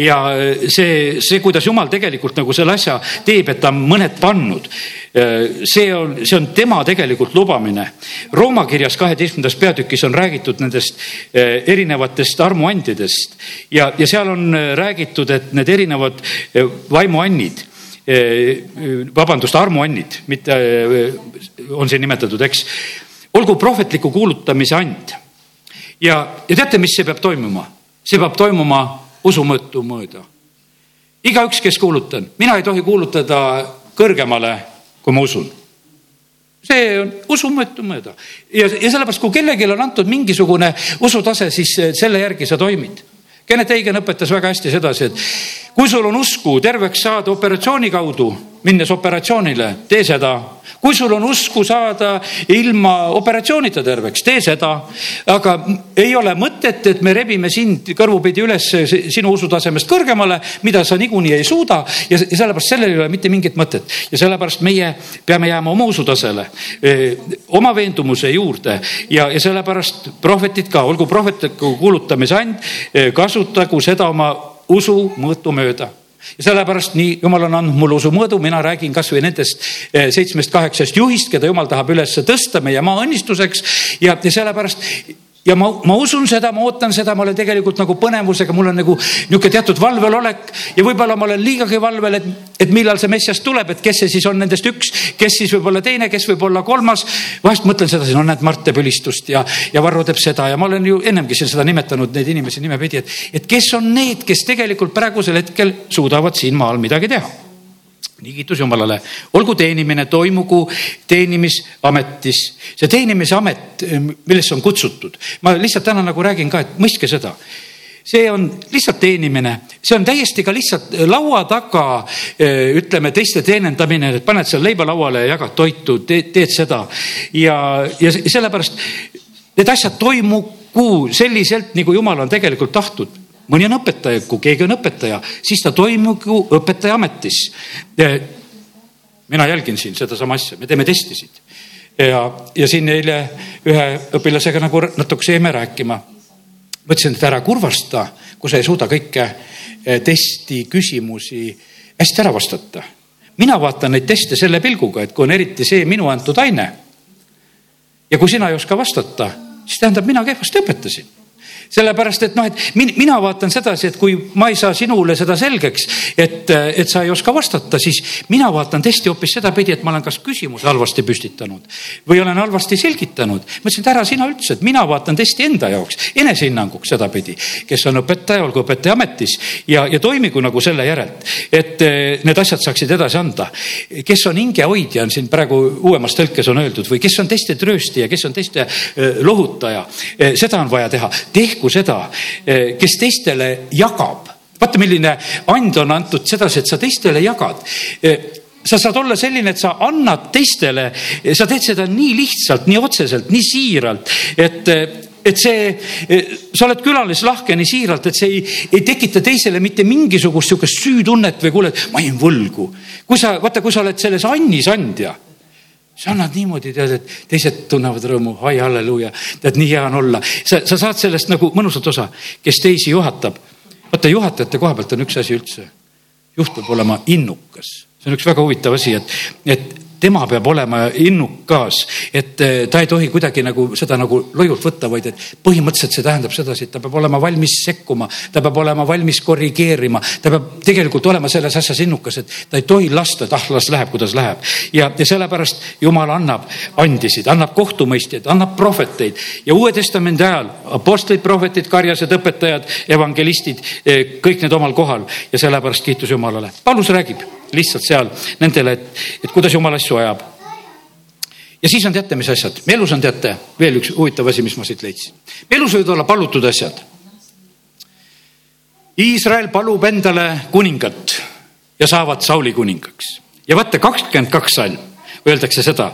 ja see, see, kuidas jumal tegelikult nagu selle asja teeb, et ta on mõned pannud eh,. see on, see on tema tegelikult lubamine. Rooma kirjas kaheteistkümnendas peatükis on räägitud nendest eh, erinevatest armuandidest ja, ja seal on räägitud, et need erinevad eh, vaimuannid eh, vabandust, armuannid, mitte eh, on siin nimetatud, eks olgu prohvetliku kuulutamise and. ja, ja teate, mis see peab toimuma? see peab toimuma usumõõtu mööda. igaüks, kes kuulutan, mina ei tohi kuulutada kõrgemale, kui ma usun see on usumõõtu mööda ja, ja sellepärast, kui kellelgi on antud mingisugune usutase, siis selle järgi sa toimid. Kennet Eigen õpetas väga hästi sedasi, et kui sul on usku terveks saada operatsiooni kaudu, minnes operatsioonile, tee seda kui sul on usku saada ilma operatsioonita terveks, tee seda. aga ei ole mõtet, et me rebime sind kõrvupidi üles sinu usutasemest kõrgemale, mida sa niikuinii ei suuda ja sellepärast sellel ei ole mitte mingit mõtet. ja sellepärast meie peame jääma oma usutasele, oma veendumuse juurde ja, ja sellepärast prohvetid ka, olgu prohvetliku kuulutamise and, kasutagu seda oma usu mõõtu mööda. Ja sellepärast nii jumal on andnud mulle usumõõdu, mina räägin kasvõi nendest eh, seitsmest-kaheksast juhist, keda jumal tahab üles tõsta meie maa õnnistuseks. Ja sellepärast ja ma, ma usun seda, ma ootan seda, ma olen tegelikult nagu põnevusega, mul on nagu niisugune teatud valvelolek ja võib-olla ma olen liigagi valvel, et, et millal see messias tuleb, et kes see siis on nendest üks, kes siis võib olla teine, kes võib olla kolmas. vahest mõtlen sedasi, no näed, Mart teeb ülistust ja, ja Varro teeb seda ja ma olen ju ennemgi siin seda nimetanud, neid inimesi nimepidi, et, et kes on need, kes tegelikult praegusel hetkel suudavad siin maal midagi teha nii kiitus Jumalale, olgu teenimine, toimugu teenimisametis. see teenimisamet, millesse on kutsutud, ma lihtsalt täna nagu räägin ka, et mõistke seda. See on lihtsalt teenimine, see on täiesti ka lihtsalt laua taga, ütleme teiste teenindamine, et paned seal leiba lauale ja jagad toitu, teed seda. Ja, ja sellepärast need asjad toimugu selliselt, nagu jumal on tegelikult tahtnud mõni on õpetaja, kui keegi on õpetaja, siis ta toimugu õpetaja ametis. mina jälgin siin sedasama asja, me teeme testisid ja, ja siin eile ühe õpilasega nagu natukese jäime rääkima. mõtlesin, et ära kurvasta, kui sa ei suuda kõike eh, testi küsimusi hästi ära vastata. mina vaatan neid teste selle pilguga, et kui on eriti see minu antud aine ja kui sina ei oska vastata, siis tähendab, mina kehvasti õpetasin sellepärast et noh, et mina vaatan sedasi, et kui ma ei saa sinule seda selgeks, et, et sa ei oska vastata, siis mina vaatan testi hoopis sedapidi, et ma olen kas küsimuse halvasti püstitanud või olen halvasti selgitanud. ma ütlesin, et ära sina üldse, et mina vaatan testi enda jaoks, enesehinnanguks sedapidi, kes on õpetaja, olgu õpetaja ametis ja, ja toimigu nagu selle järelt, et eh, need asjad saaksid edasi anda. kes on hingehoidja, on siin praegu uuemas tõlkes on öeldud või kes on teiste trööstija, kes on teiste eh, lohutaja, eh, seda on vaja teha. tehku tehku seda, eh, kes teistele jagab. vaata, milline and on antud sedasi, et sa teistele jagad eh, sa saad olla selline, et sa annad teistele, sa teed seda nii lihtsalt, nii otseselt, nii siiralt, et eh, et see, sa oled külalislahke nii siiralt, et see ei, ei tekita teisele mitte mingisugust sihukest süütunnet või kuule, ma jäin võlgu. kui sa, vaata, kui sa oled selles annis andja sa annad niimoodi, tead, et teised tunnevad rõõmu, ai halleluuja, tead, nii hea on olla. sa, sa saad sellest nagu mõnusat osa, kes teisi juhatab. vaata, juhatajate koha pealt on üks asi üldse. juht peab olema innukas, see on üks väga huvitav asi, et, et tema peab olema innukas, et eh, ta ei tohi kuidagi nagu seda nagu loiult võtta, vaid et põhimõtteliselt see tähendab sedasi, et ta peab olema valmis sekkuma, ta peab olema valmis korrigeerima, ta peab tegelikult olema selles asjas innukas, et ta ei tohi lasta, et ah, las läheb, kuidas läheb. ja, ja sellepärast Jumal annab andisid, annab kohtumõistjaid, annab prohveteid ja Uue Testamendi ajal apostlid, prohvetid, karjased, õpetajad, evangelistid, eh, kõik need omal kohal ja sellepärast kiitus Jumalale. Paulus räägib lihtsalt seal nendele, et, et kuidas jumal asju ajab. ja siis on teate, mis asjad, me elus on teate veel üks huvitav asi, mis ma siit leidsin. elus võivad olla palutud asjad. Iisrael palub endale kuningat ja saavad Sauli kuningaks ja vaata kakskümmend kaks salm, öeldakse seda.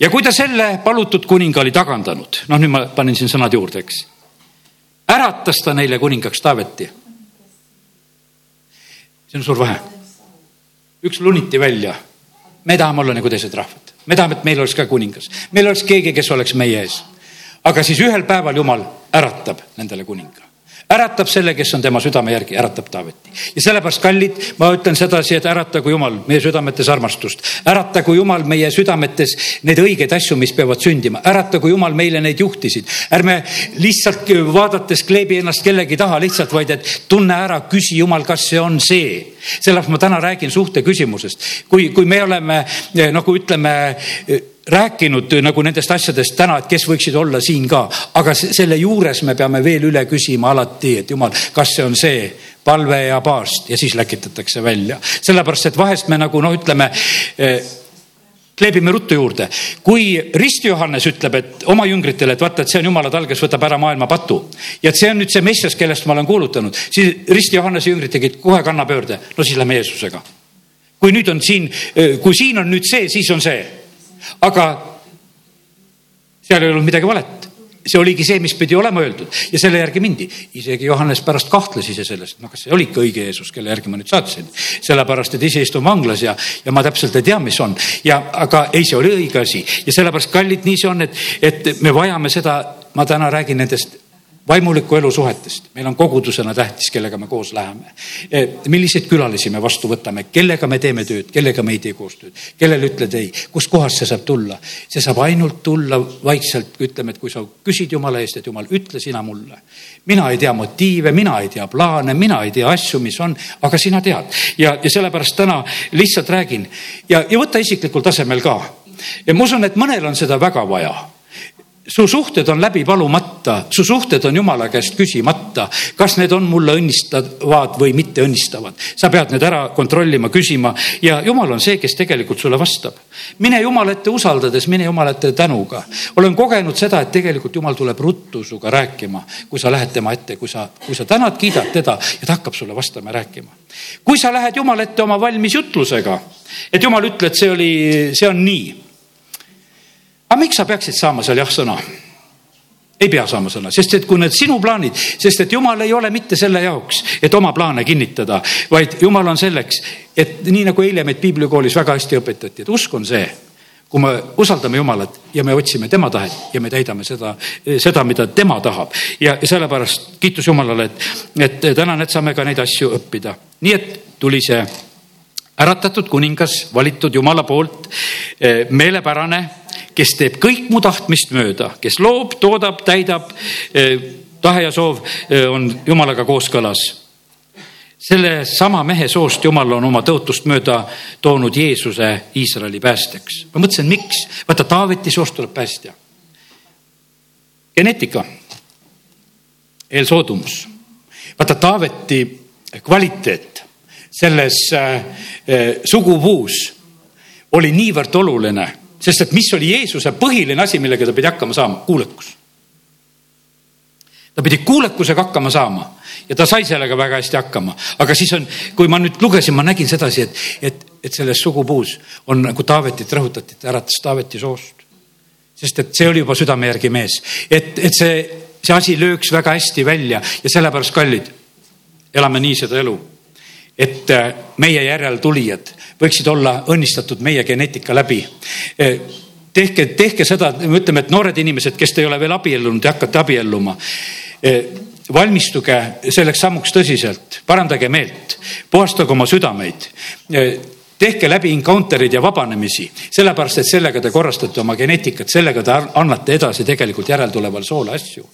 ja kui ta selle palutud kuninga oli tagandanud, noh, nüüd ma panen siin sõnad juurde, eks. äratas ta neile kuningaks Taaveti. see on suur vahe üks luniti välja. me tahame olla nagu teised rahvad, me tahame, et meil oleks ka kuningas, meil oleks keegi, kes oleks meie ees. aga siis ühel päeval Jumal äratab nendele kuninga äratab selle, kes on tema südame järgi, äratab Taaveti. ja sellepärast, kallid, ma ütlen sedasi, et äratagu Jumal meie südametes armastust, äratagu Jumal meie südametes neid õigeid asju, mis peavad sündima, äratagu Jumal meile neid juhtisid. ärme lihtsalt vaadates kleebi ennast kellegi taha lihtsalt, vaid et tunne ära, küsi Jumal, kas see on see. Sellepärast ma täna räägin suhte küsimusest. kui, kui me oleme nagu ütleme rääkinud nagu nendest asjadest täna, et kes võiksid olla siin ka, aga selle juures me peame veel üle küsima alati, et jumal, kas see on see palve ja paast ja siis läkitatakse välja. sellepärast, et vahest me nagu noh, ütleme eh, kleebime ruttu juurde. kui Rist Johannes ütleb, et oma jüngritele, et vaata, et see on jumala talg, kes võtab ära maailma patu ja et see on nüüd see messias, kellest ma olen kuulutanud, siis Rist Johannese jüngrid tegid kohe kannapöörde. no siis lähme Jeesusega. kui nüüd on siin, kui siin on nüüd see, siis on see aga seal ei olnud midagi valet see oligi see, mis pidi olema öeldud ja selle järgi mindi. isegi Johannes pärast kahtles ise sellest, no kas see oli ikka õige Jeesus, kelle järgi ma nüüd saatsin. sellepärast, et ise istun vanglas ja, ja ma täpselt ei tea, mis on ja, aga ei, see oli õige asi ja sellepärast kallid, nii see on, et, et me vajame seda, ma täna räägin nendest vaimuliku elu suhetest, meil on kogudusena tähtis, kellega me koos läheme. Eh, milliseid külalisi me vastu võtame, kellega me teeme tööd, kellega me ei tee koostööd, kellele ütled ei, kustkohast see saab tulla? see saab ainult tulla vaikselt, ütleme, et kui sa küsid Jumala eest, et Jumal, ütle sina mulle. mina ei tea motiive, mina ei tea plaane, mina ei tea asju, mis on, aga sina tead ja, ja sellepärast täna lihtsalt räägin ja, ja võta isiklikul tasemel ka. ja ma usun, et mõnel on seda väga vaja su suhted on läbi palumata, su suhted on jumala käest küsimata, kas need on mulle õnnistavad või mitte õnnistavad. sa pead need ära kontrollima, küsima ja jumal on see, kes tegelikult sulle vastab. mine jumala ette usaldades, mine jumala ette tänuga. olen kogenud seda, et tegelikult jumal tuleb ruttu sinuga rääkima, kui sa lähed tema ette, kui sa, kui sa tänad, kiidad teda ja ta hakkab sulle vastama ja rääkima. kui sa lähed jumala ette oma valmis jutlusega, et jumal ütle, et see oli, see on nii aga miks sa peaksid saama seal jah-sõna? ei pea saama sõna, sest et kui need sinu plaanid, sest et jumal ei ole mitte selle jaoks, et oma plaane kinnitada, vaid jumal on selleks, et nii nagu eile meid piiblikoolis väga hästi õpetati, et usk on see, kui me usaldame Jumalat ja me otsime tema tahet ja me täidame seda, seda, mida tema tahab. ja sellepärast kiitus Jumalale, et, et tänan, et saame ka neid asju õppida. nii et tuli see äratatud kuningas, valitud Jumala poolt, meelepärane kes teeb kõik mu tahtmist mööda, kes loob, toodab, täidab, eh, tahe ja soov eh, on jumalaga kooskõlas. selle sama mehe soost jumal on oma tõotust mööda toonud Jeesuse Iisraeli päästjaks. ma mõtlesin, miks, vaata Taaveti soost tuleb päästja. geneetika, eelsoodumus, vaata Taaveti kvaliteet selles äh, sugupuus oli niivõrd oluline sest et mis oli Jeesuse põhiline asi, millega ta pidi hakkama saama, kuulekus. ta pidi kuulekusega hakkama saama ja ta sai sellega väga hästi hakkama, aga siis on, kui ma nüüd lugesin, ma nägin sedasi, et, et, et selles sugupuus on nagu Taavetit rõhutati, et äratas Taaveti soost. sest et see oli juba südame järgi mees, et, et see see asi lööks väga hästi välja ja sellepärast, kallid, elame nii seda elu, et äh, meie järeltulijad võiksid olla õnnistatud meie geneetika läbi. Äh, tehke, tehke seda, me ütleme, et noored inimesed, kes te ei ole veel abiellunud ja hakkate abielluma. Valmistuge selleks sammuks tõsiselt, parandage meelt, puhastage oma südameid tehke läbi encounter'id ja vabanemisi, sellepärast et sellega te korrastate oma geneetikat, sellega te annate edasi tegelikult järeltulevale soole asju.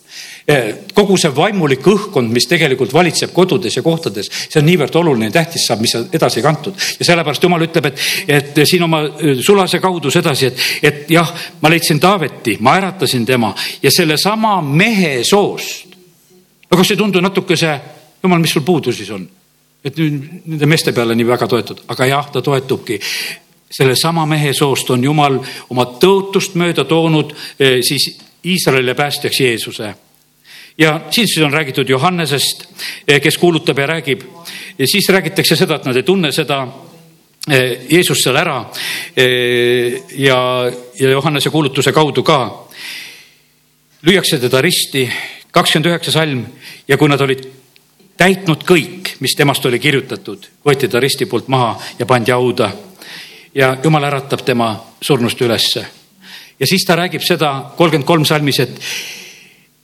kogu see vaimulik õhkkond, mis tegelikult valitseb kodudes ja kohtades, see on niivõrd oluline ja tähtis saab, mis edasi kantud ja sellepärast jumal ütleb, et, et siin oma sulase kaudu sedasi, et, et jah, ma leidsin Taaveti, ma äratasin tema ja sellesama mehe soost. no kas ei tundu natukese, jumal, mis sul puudu siis on? Et nüüd nende meeste peale nii väga toetud, aga jah, ta toetubki sellesama mehe soost on Jumal oma tõotust mööda toonud eh, siis Iisraelile päästjaks Jeesuse. ja siin siis on räägitud Johannesest, eh, kes kuulutab ja räägib. ja siis räägitakse seda, et nad ei tunne seda eh, Jeesust seal ära. ja, ja Johannese kuulutuse kaudu ka lüüakse teda risti, kakskümmend üheksa salm ja kui nad olid täitnud kõik, mis temast oli kirjutatud, võeti ta risti poolt maha ja pandi hauda. ja jumal äratab tema surnust ülesse. ja siis ta räägib seda kolmkümmend kolm salmis, et,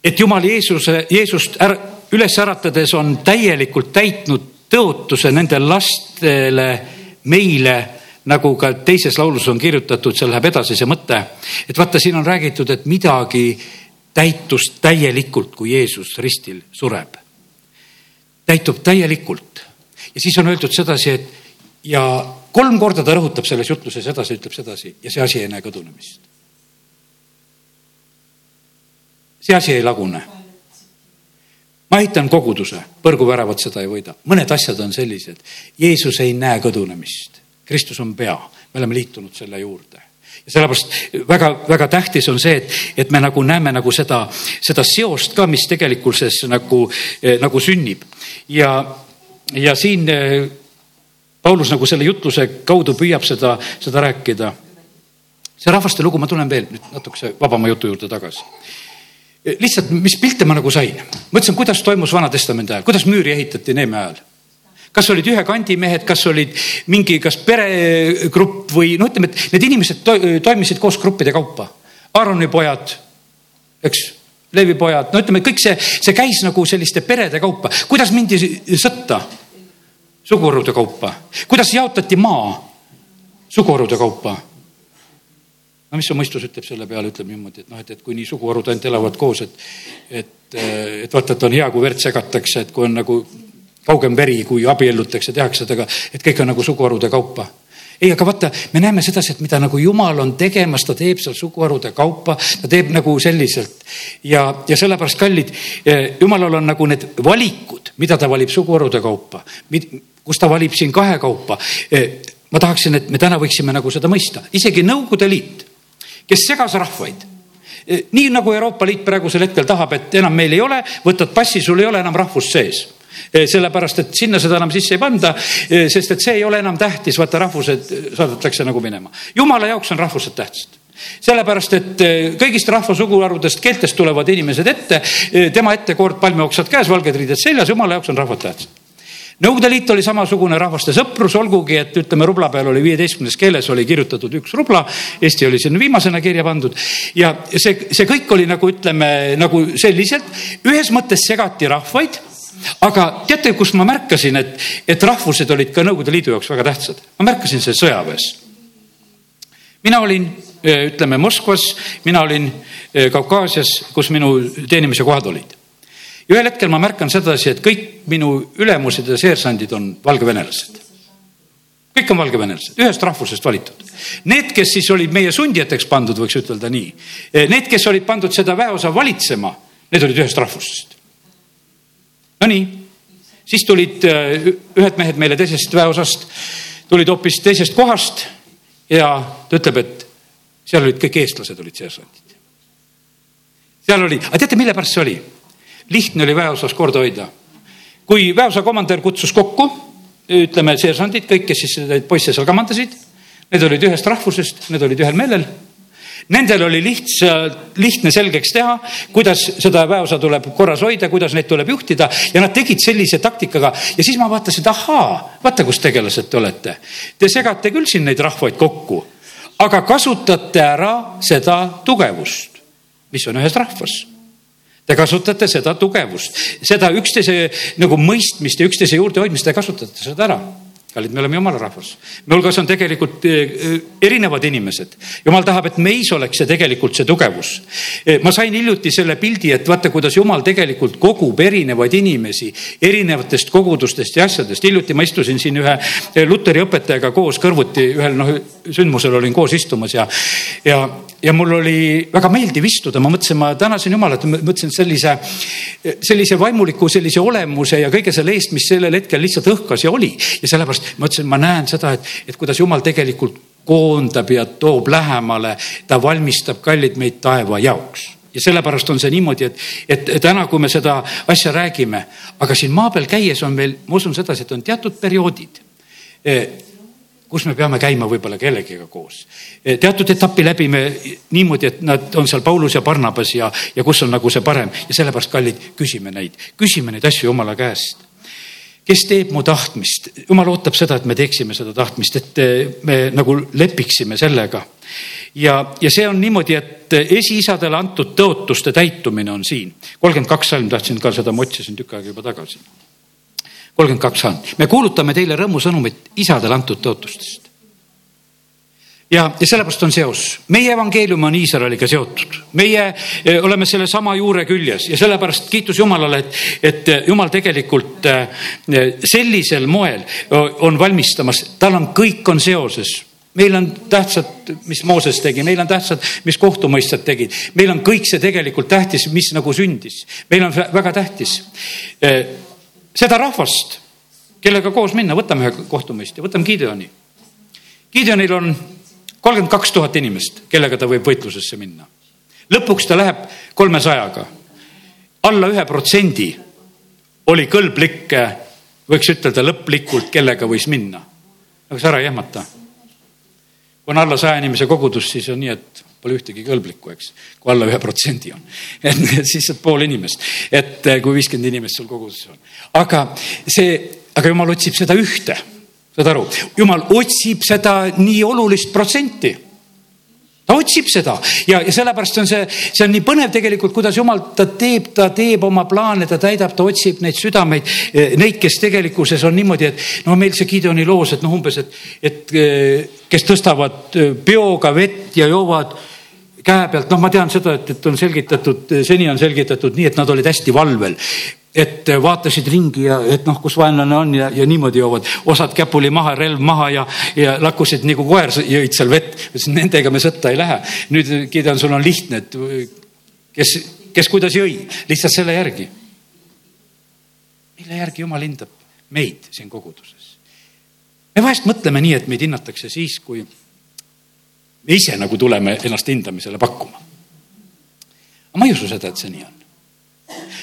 et jumal Jeesuse, Jeesust ära, üles äratades on täielikult täitnud tõotuse nendele lastele, meile nagu ka teises laulus on kirjutatud, seal läheb edasi see mõte, et vaata, siin on räägitud, et midagi täitus täielikult, kui Jeesus ristil sureb täitub täielikult. ja siis on öeldud sedasi, et ja kolm korda ta rõhutab selles jutluses edasi, ütleb sedasi ja see asi ei näe kõdunemist. see asi ei lagune. ma ehitan koguduse, põrguväravat seda ei võida, mõned asjad on sellised. Jeesus ei näe kõdunemist, Kristus on pea, me oleme liitunud selle juurde sellepärast väga-väga tähtis on see, et, et me nagu näeme nagu seda, seda seost ka, mis tegelikkuses nagu, eh, nagu sünnib. ja, ja siin eh, Paulus nagu selle jutluse kaudu püüab seda, seda rääkida. see rahvaste lugu, ma tulen veel nüüd natukese vabama jutu juurde tagasi eh, lihtsalt, mis pilte ma nagu sain, mõtlesin, kuidas toimus Vana-testamendi ajal, kuidas müüri ehitati Neeme ajal kas olid ühe kandi mehed, kas olid mingi, kas peregrupp või no ütleme, et need inimesed to toimisid koos gruppide kaupa. Aaroni pojad, eks, Leevi pojad, no ütleme, kõik see, see käis nagu selliste perede kaupa. kuidas mindi sõtta? suguharude kaupa. kuidas jaotati maa? suguharude kaupa. no mis su mõistus ütleb selle peale, ütleb niimoodi, et noh, et, et kui nii suguharud ainult elavad koos, et, et, et vaata, et on hea, kui verd segatakse, et kui on nagu kaugem veri, kui abiellutakse, tehakse temaga, et kõik on nagu suguharude kaupa ei, aga vaata, me näeme sedasi, et mida nagu jumal on tegemas, ta teeb seal suguharude kaupa, ta teeb nagu selliselt. ja, ja sellepärast, kallid, eh, jumalal on nagu need valikud, mida ta valib suguharude kaupa, kus ta valib siin kahe kaupa. Eh, ma tahaksin, et me täna võiksime nagu seda mõista, isegi Nõukogude Liit, kes segas rahvaid eh, nii nagu Euroopa Liit praegusel hetkel tahab, et enam meil ei ole, võtad passi, sul ei ole enam rahvust sees sellepärast, et sinna seda enam sisse ei panda, eh, sest et see ei ole enam tähtis, vaata rahvused saadetakse nagu minema. jumala jaoks on rahvused tähtsad sellepärast, et eh, kõigist rahva suguharudest, keeltest tulevad inimesed ette, tema ette kord palmioksad käes, valged riided seljas, jumala jaoks on rahvad tähtsad. Nõukogude Liit oli samasugune rahvaste sõprus, olgugi et ütleme, rubla peal oli viieteistkümnes keeles oli kirjutatud üks rubla, Eesti oli sinna viimasena kirja pandud ja see, see kõik oli nagu ütleme nagu selliselt, ühes mõttes segati rahvaid aga teate, kus ma märkasin, et, et rahvused olid ka Nõukogude Liidu jaoks väga tähtsad? ma märkasin seda sõjaväes. mina olin, eh, ütleme Moskvas, mina olin eh, Kaukaasias, kus minu teenimise kohad olid. ja ühel hetkel ma märkan sedasi, et kõik minu ülemused ja seersandid on valgevenelased kõik on valgevenelased, ühest rahvusest valitud. Need, kes siis olid meie sundijateks pandud, võiks ütelda nii. Eh, need, kes olid pandud seda väeosa valitsema, need olid ühest rahvusest. Nonii, siis tulid äh, ühed mehed meile teisest väeosast, tulid hoopis teisest kohast ja ta ütleb, et seal olid kõik eestlased olid seersandid. seal oli, aga teate, mille pärast see oli? lihtne oli väeosas korda hoida. kui väeosa komandör kutsus kokku, ütleme, seersandid, kõik, kes siis neid poisse seal kamandasid, need olid ühest rahvusest, need olid ühel meelel Nendel oli lihtsalt, lihtne selgeks teha, kuidas seda väeosa tuleb korras hoida, kuidas neid tuleb juhtida ja nad tegid sellise taktikaga. Ja siis ma vaatasin, et ahaa, vaata, kus tegelased te olete. Te segate küll siin neid rahvaid kokku, aga kasutate ära seda tugevust, mis on ühes rahvas. Te kasutate seda tugevust, seda üksteise nagu mõistmist ja üksteise juurdehoidmist, te kasutate seda ära kallid, me oleme jumala rahvas. me hulgas on tegelikult eh, eh, erinevad inimesed. jumal tahab, et meis oleks see tegelikult see tugevus. Eh, ma sain hiljuti selle pildi, et vaata, kuidas jumal tegelikult kogub erinevaid inimesi erinevatest kogudustest ja asjadest. hiljuti ma istusin siin ühe luteri õpetajaga koos kõrvuti, ühel noh, sündmusel olin koos istumas ja, ja, ja mul oli väga meeldiv istuda, ma mõtlesin, ma tänasin Jumalat, mõtlesin sellise, sellise vaimuliku sellise olemuse ja kõige selle eest, mis sellel hetkel lihtsalt õhkas ja oli. ja sellepärast ma ütlesin, ma näen seda, et, et kuidas Jumal tegelikult koondab ja toob lähemale, ta valmistab kallid meid taeva jaoks. Ja sellepärast on see niimoodi, et, et täna, kui me seda asja räägime, aga siin maa peal käies on meil, ma usun sedasi, et on teatud perioodid kus me peame käima võib-olla kellegiga koos. Eh, teatud etapi läbi me niimoodi, et nad on seal Paulus ja Barnabas ja, ja kus on nagu see parem. Ja sellepärast, kallid, küsime neid, küsime neid asju Jumala käest kes teeb mu tahtmist, jumal ootab seda, et me teeksime seda tahtmist, et eh, me nagu lepiksime sellega. ja, ja see on niimoodi, et esiisadele antud tõotuste täitumine on siin. kolmkümmend kaks salm, tahtsin ka seda, ma otsisin tükk aega juba tagasi kolmkümmend kaks on. me kuulutame teile rõõmusõnumit isadele antud tõotustest. Ja, ja sellepärast on seos, meie evangeelium on Iisraeliga seotud, meie eh, oleme sellesama juure küljes ja sellepärast kiitus Jumalale, et, et Jumal tegelikult eh, sellisel moel on valmistamas, tal on, kõik on seoses. Meil on tähtsad, mis Mooses tegi, meil on tähtsad, mis kohtumõistjad tegid, meil on kõik see tegelikult tähtis, mis nagu sündis, meil on väga tähtis. Eh, seda rahvast, kellega koos minna, võtame ühe kohtumõistja, võtame Gideoni. Gideonil on kolmkümmend kaks tuhat inimest, kellega ta võib võitlusesse minna. lõpuks ta läheb kolmesajaga. alla ühe protsendi oli kõlblik, võiks ütelda lõplikult, kellega võis minna. aga sa ära ei ehmata. kui on alla saja inimese kogudus, siis on nii, et pole ühtegi kõlblikku, eks, kui alla ühe protsendi on. [laughs] et siis saad pool inimest, et kui viiskümmend inimest sul koguduses on. aga see, aga jumal otsib seda ühte, saad aru, jumal otsib seda nii olulist protsenti. Ta otsib seda. Ja, ja sellepärast on see, see on nii põnev tegelikult, kuidas jumal, ta teeb, ta teeb oma plaane, ta täidab, ta otsib neid südameid, eh, neid, kes tegelikkuses on niimoodi, et no meil see Gideoni loos, et noh, umbes, et, et eh, kes tõstavad peoga vett ja joovad käe pealt, noh, ma tean seda, et, et on selgitatud, seni on selgitatud nii, et nad olid hästi valvel et vaatasid ringi ja et noh, kus vaenlane on ja, ja niimoodi joovad, osad käpuli maha, relv maha ja, ja lakkusid nagu koer, jõid seal vett. ütlesin, nendega me sõtta ei lähe. nüüd Gideon, sul on lihtne, et kes, kes kuidas jõi, lihtsalt selle järgi. mille järgi jumal hindab meid siin koguduses? me vahest mõtleme nii, et meid hinnatakse siis, kui me ise nagu tuleme ennast hindamisele pakkuma. aga ma ei usu seda, et see nii on.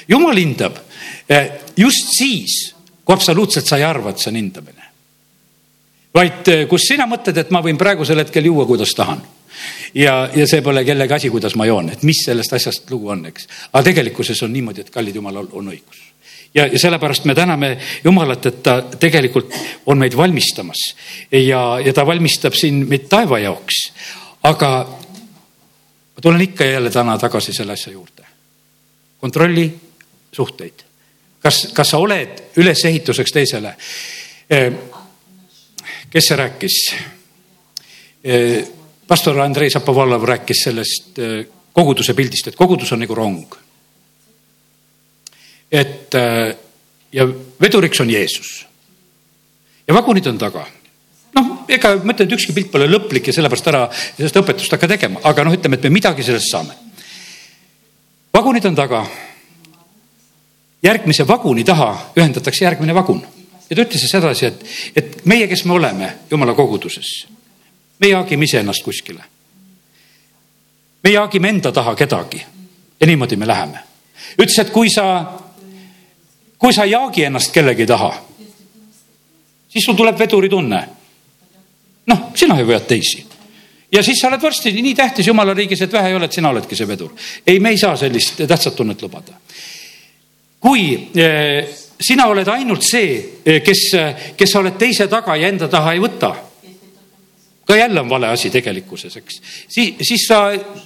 Jumal hindab eh, just siis, kui absoluutselt sa ei arva, et see on hindamine. vaid eh, kus sina mõtled, et ma võin praegusel hetkel juua, kuidas tahan ja, ja see pole kellegi asi, kuidas ma joon, et mis sellest asjast lugu on, eks. aga tegelikkuses on niimoodi, et kallid jumalal on õigus ja, ja sellepärast me täname Jumalat, et ta tegelikult on meid valmistamas ja, ja ta valmistab siin meid taeva jaoks. aga ma tulen ikka ja jälle täna tagasi selle asja juurde. Kontrolli suhteid. kas, kas sa oled ülesehituseks teisele? kes see rääkis? pastor Andrei Zapovalov rääkis sellest koguduse pildist, et kogudus on nagu rong et ja veduriks on Jeesus. ja vagunid on taga. noh, ega ma ütlen, et ükski pilt pole lõplik ja sellepärast ära sellest õpetust hakka tegema, aga noh, ütleme, et me midagi sellest saame. Vagunid on taga. järgmise vaguni taha ühendatakse järgmine vagun ja ta ütles sedasi, et, et meie, kes me oleme jumala koguduses, meie hagime iseennast kuskile. meie hagime enda taha kedagi ja niimoodi me läheme. ütles, et kui sa kui sa ei jaagi ennast kellegi taha, siis sul tuleb veduritunne. noh, sina ju vead teisi ja siis sa oled varsti nii tähtis jumala riigis, et vähe ei ole, et sina oledki see vedur. ei, me ei saa sellist tähtsat tunnet lubada. kui eh, sina oled ainult see, eh, kes, kes sa oled teise taga ja enda taha ei võta ka jälle on vale asi tegelikkuses, eks. siis, siis sa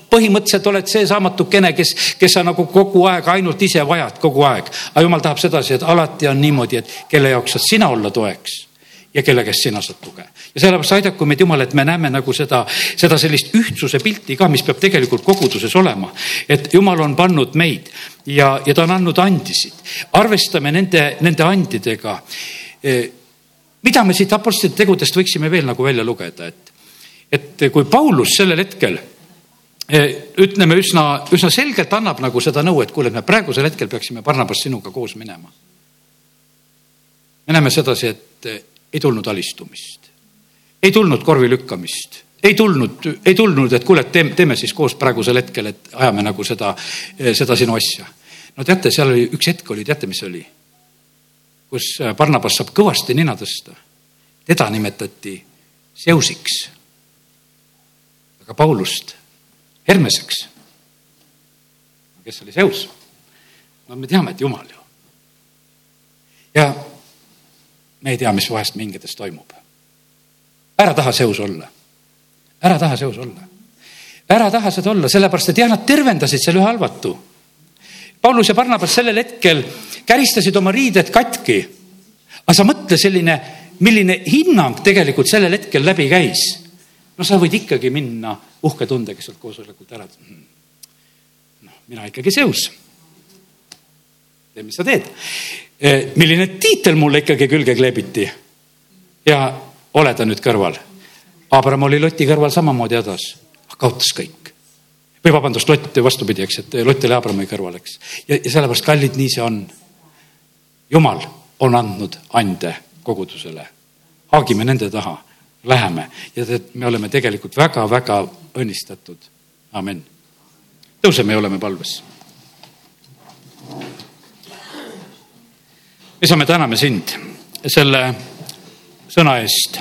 põhimõtteliselt oled see saamatukene, kes, kes sa nagu kogu aeg ainult ise vajad, kogu aeg. aga jumal tahab sedasi, et alati on niimoodi, et kelle jaoks saad sina olla toeks ja kelle käest sina saad tuge. ja sellepärast aidaku meid Jumal, et me näeme nagu seda, seda sellist ühtsuse pilti ka, mis peab tegelikult koguduses olema. et Jumal on pannud meid ja, ja ta on andnud andisid. arvestame nende, nende andidega mida me siit Apostlite tegudest võiksime veel nagu välja lugeda, et et kui Paulus sellel hetkel eh, ütleme üsna, üsna selgelt annab nagu seda nõu, et kuule, me praegusel hetkel peaksime Barnabas sinuga koos minema. me näeme sedasi, et ei tulnud alistumist, ei tulnud korvi lükkamist, ei tulnud, ei tulnud, et kuule, et teeme, teeme siis koos praegusel hetkel, et ajame nagu seda, seda sinu asja. no teate, seal oli üks hetk oli, teate, mis oli? kus Barnabas saab kõvasti nina tõsta. teda nimetati Seusiks aga Paulust Hermeseks. kes oli Zeus? no me teame, et Jumal ju. ja me ei tea, mis vahest mingites toimub. ära taha Zeus olla. ära taha Zeus olla. ära taha seda olla, sellepärast et jah, nad tervendasid selle ühe halvatu. Paulus ja Barnabas sellel hetkel käristasid oma riided katki. aga sa mõtle selline, milline hinnang tegelikult sellel hetkel läbi käis no sa võid ikkagi minna uhke tundega sealt koosolekult ära. noh, mina ikkagi Zeus. mis sa teed? E, milline tiitel mulle ikkagi külge kleebiti? ja ole ta nüüd kõrval. Abram oli Loti kõrval samamoodi hädas, kaotas kõik. või vabandust, Lott vastupidi, eks, et Lott oli Abrami kõrval, eks. ja, ja sellepärast, kallid, nii see on. jumal on andnud ande kogudusele. haagime nende taha läheme ja et me oleme tegelikult väga-väga õnnistatud. amin. tõuseme ja oleme palves. Isa, me täname sind selle sõna eest.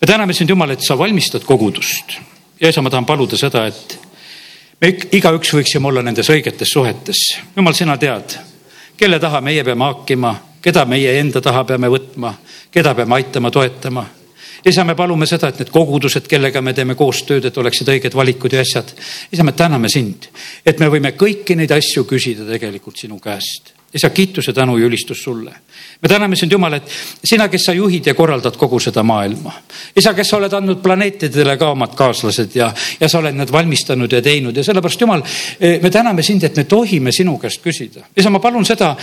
me täname sind, Jumal, et sa valmistad kogudust ja isa, ma tahan paluda seda, et me igaüks võiksime olla nendes õigetes suhetes. Jumal, sina tead, kelle taha meie peame haakima, keda meie enda taha peame võtma, keda peame aitama, toetama isa, me palume seda, et need kogudused, kellega me teeme koostööd, et oleksid õiged valikud ja asjad. isa, me täname sind, et me võime kõiki neid asju küsida tegelikult sinu käest isa, kiituse, tänu ja ülistus sulle. me täname sind, Jumal, et sina, kes sa juhid ja korraldad kogu seda maailma. isa, kes sa oled andnud planeetidele ka omad kaaslased ja, ja sa oled need valmistanud ja teinud ja sellepärast, Jumal, eh, me täname sind, et me tohime sinu käest küsida. isa, ma palun seda,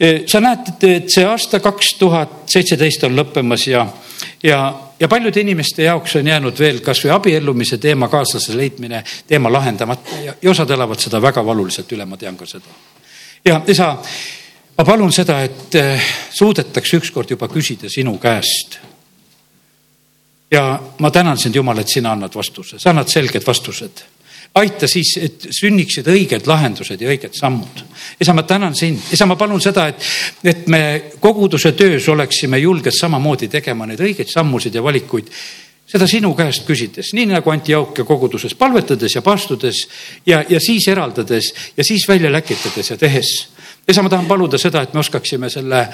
eh, sa näed, et see aasta kaks tuhat seitseteist on lõppemas ja, ja, ja paljude inimeste jaoks on jäänud veel kasvõi abiellumise teema, kaaslase leidmine, teema lahendamata ja, osad elavad seda väga valuliselt üle, ma tean ka seda ja isa, ma palun seda, et eh, suudetakse ükskord juba küsida sinu käest. ja ma tänan sind, Jumal, et sina annad vastuse, sa annad selged vastused aita siis, et sünniksid õiged lahendused ja õiged sammud. isa, ma tänan sind, isa, ma palun seda, et, et me koguduse töös oleksime julged samamoodi tegema neid õigeid sammusid ja valikuid seda sinu käest küsides, nii nagu Antiochia koguduses palvetades ja pastudes ja, ja siis eraldades ja siis välja läkitades ja tehes. isa, ma tahan paluda seda, et me oskaksime selle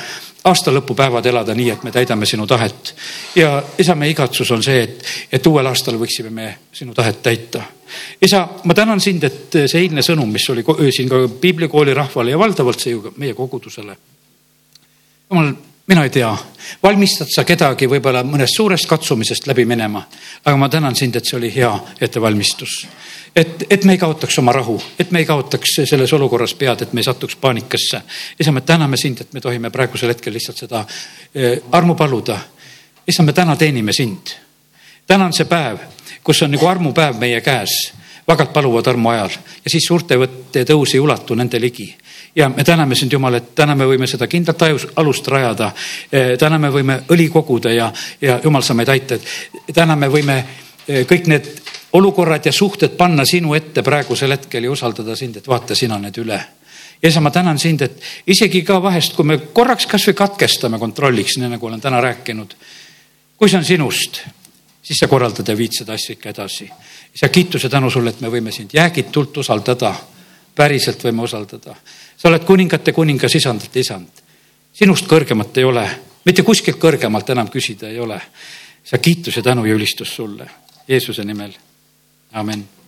aasta lõpupäevad elada nii, et me täidame sinu tahet. ja isa, meie igatsus on see, et, et uuel aastal võiksime me sinu tahet täita. isa, ma tänan sind, et see eilne sõnum, mis oli siin ka piiblikooli rahvale ja valdavalt see ju meie kogudusele. jumal mina ei tea, valmistad sa kedagi võib-olla mõnest suurest katsumisest läbi minema, aga ma tänan sind, et see oli hea ettevalmistus. et, et me ei kaotaks oma rahu, et me ei kaotaks selles olukorras pead, et me ei satuks paanikasse. isa, me täname sind, et me tohime praegusel hetkel lihtsalt seda eh, armu paluda. isa, me täna teenime sind. täna on see päev, kus on nagu armupäev meie käes vagad paluvad armu ajal ja siis suurte võtte tõus ei ulatu nende ligi ja me täname sind, Jumal, et täna me võime seda kindlat ajus, alust rajada. Eh, täna me võime õli koguda ja, ja Jumal, sa meid aita, et täna me võime eh, kõik need olukorrad ja suhted panna sinu ette praegusel hetkel ja usaldada sind, et vaata sina need üle ja isa, ma tänan sind, et isegi ka vahest, kui me korraks kasvõi katkestame kontrolliks, nii nagu olen täna rääkinud. kui see on sinust, siis sa korraldad ja viid seda asja ikka edasi. isa, kiituse tänu sulle, et me võime sind jäägitult usaldada, päriselt võime usaldada. Sa oled kuningate kuningas, isandate isand. sinust kõrgemat ei ole, mitte kuskilt kõrgemalt enam küsida ei ole. sa kiitus ja tänu ja ülistus sulle Jeesuse nimel, amin